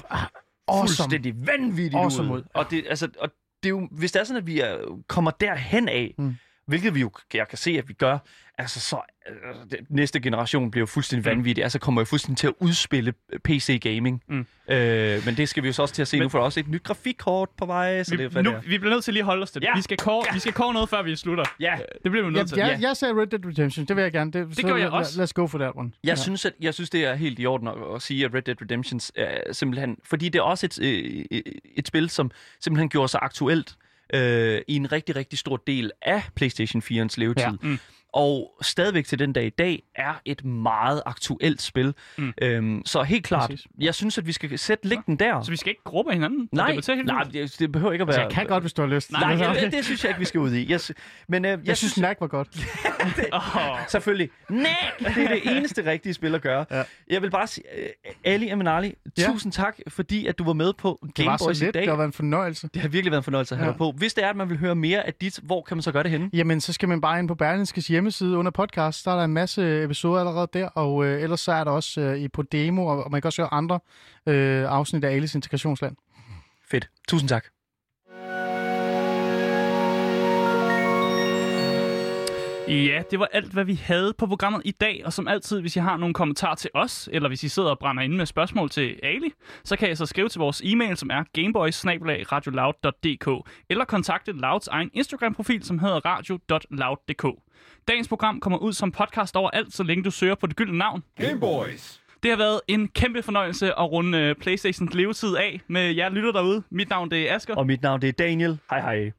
Speaker 3: awesome.
Speaker 1: fuldstændig vanvittigt
Speaker 3: Awesome
Speaker 1: ud.
Speaker 3: ud.
Speaker 1: Og det, altså, og det er jo, hvis det er sådan, at vi er, kommer derhen af, mm. Hvilket vi jo jeg kan se, at vi gør, altså så øh, det, næste generation bliver jo fuldstændig
Speaker 2: Mm.
Speaker 1: vanvittig. Altså kommer jo fuldstændig til at udspille PC gaming.
Speaker 2: Mm.
Speaker 1: Øh, men det skal vi jo så også til at se
Speaker 2: Men-
Speaker 1: nu, for der er også et nyt grafikkort på vej. Så
Speaker 2: vi,
Speaker 1: det er,
Speaker 2: nu,
Speaker 1: det er.
Speaker 2: vi bliver nødt til lige at holde os til det.
Speaker 1: Ja.
Speaker 2: Vi skal kåre, vi skal kåre noget, før vi slutter.
Speaker 1: Ja.
Speaker 2: Øh, Det bliver vi nødt til.
Speaker 3: Jeg,
Speaker 1: Ja.
Speaker 3: jeg, sagde Red Dead Redemption, det vil jeg gerne. Det, så
Speaker 2: gør jeg
Speaker 3: let-
Speaker 2: også.
Speaker 3: Let's go for that one.
Speaker 1: Jeg, synes, at, jeg synes, det er helt i orden at, at sige, at Red Dead Redemption er simpelthen... Fordi det er også et, øh, et spil, som simpelthen gjorde sig aktuelt øh, i en rigtig, rigtig stor del af PlayStation 4'ens levetid.
Speaker 3: Ja.
Speaker 2: Mm.
Speaker 1: Og stadigvæk til den dag i dag er et meget aktuelt spil.
Speaker 2: Mm.
Speaker 1: Øhm, så helt klart,
Speaker 3: Præcis.
Speaker 1: jeg synes, at vi skal sætte læggen der.
Speaker 2: Så vi skal ikke gruppe hinanden?
Speaker 1: Nej, nej det, det behøver ikke at være...
Speaker 3: Altså, jeg kan godt, hvis du har lyst.
Speaker 1: Nej,
Speaker 3: Altså,
Speaker 1: det, det synes jeg ikke, vi skal ud i. Jeg, men øh, jeg,
Speaker 3: jeg synes, Knack var godt.
Speaker 2: Åh,
Speaker 1: Selvfølgelig. Nej, det er det eneste rigtige spil at gøre.
Speaker 3: Ja.
Speaker 1: Jeg vil bare sige, uh, Ali Amenali,
Speaker 3: Ja.
Speaker 1: tusind tak, fordi at du var med på
Speaker 3: Det var så
Speaker 1: Gameboys i
Speaker 3: lidt.
Speaker 1: dag.
Speaker 3: Det har været en fornøjelse.
Speaker 1: Det har virkelig været en fornøjelse at have
Speaker 3: Ja.
Speaker 1: dig på. Hvis det er, at man vil høre mere af dit, hvor kan man så gøre det henne?
Speaker 3: Jamen, så skal man bare ind på Berlinskes hjemmeside under podcast. Der er der en masse episoder allerede der, og øh, ellers så er der også øh, i på demo, og, og man kan også høre andre øh, afsnit af Alice Integrationsland.
Speaker 1: Fedt. Tusind tak.
Speaker 2: Ja, det var alt, hvad vi havde på programmet i dag. Og som altid, hvis I har nogle kommentarer til os, eller hvis I sidder og brænder inde med spørgsmål til Ali, så kan I så skrive til vores e-mail, som er gameboys eller kontakte Louds egen Instagram-profil, som hedder radio.loud.dk. Dagens program kommer ud som podcast overalt, så længe du søger på det gyldne navn.
Speaker 4: Gameboys.
Speaker 2: Det har været en kæmpe fornøjelse at runde øh, PlayStations levetid af med jer lytter derude. Mit navn det er Asger.
Speaker 1: Og mit navn det er Daniel. Hej hej.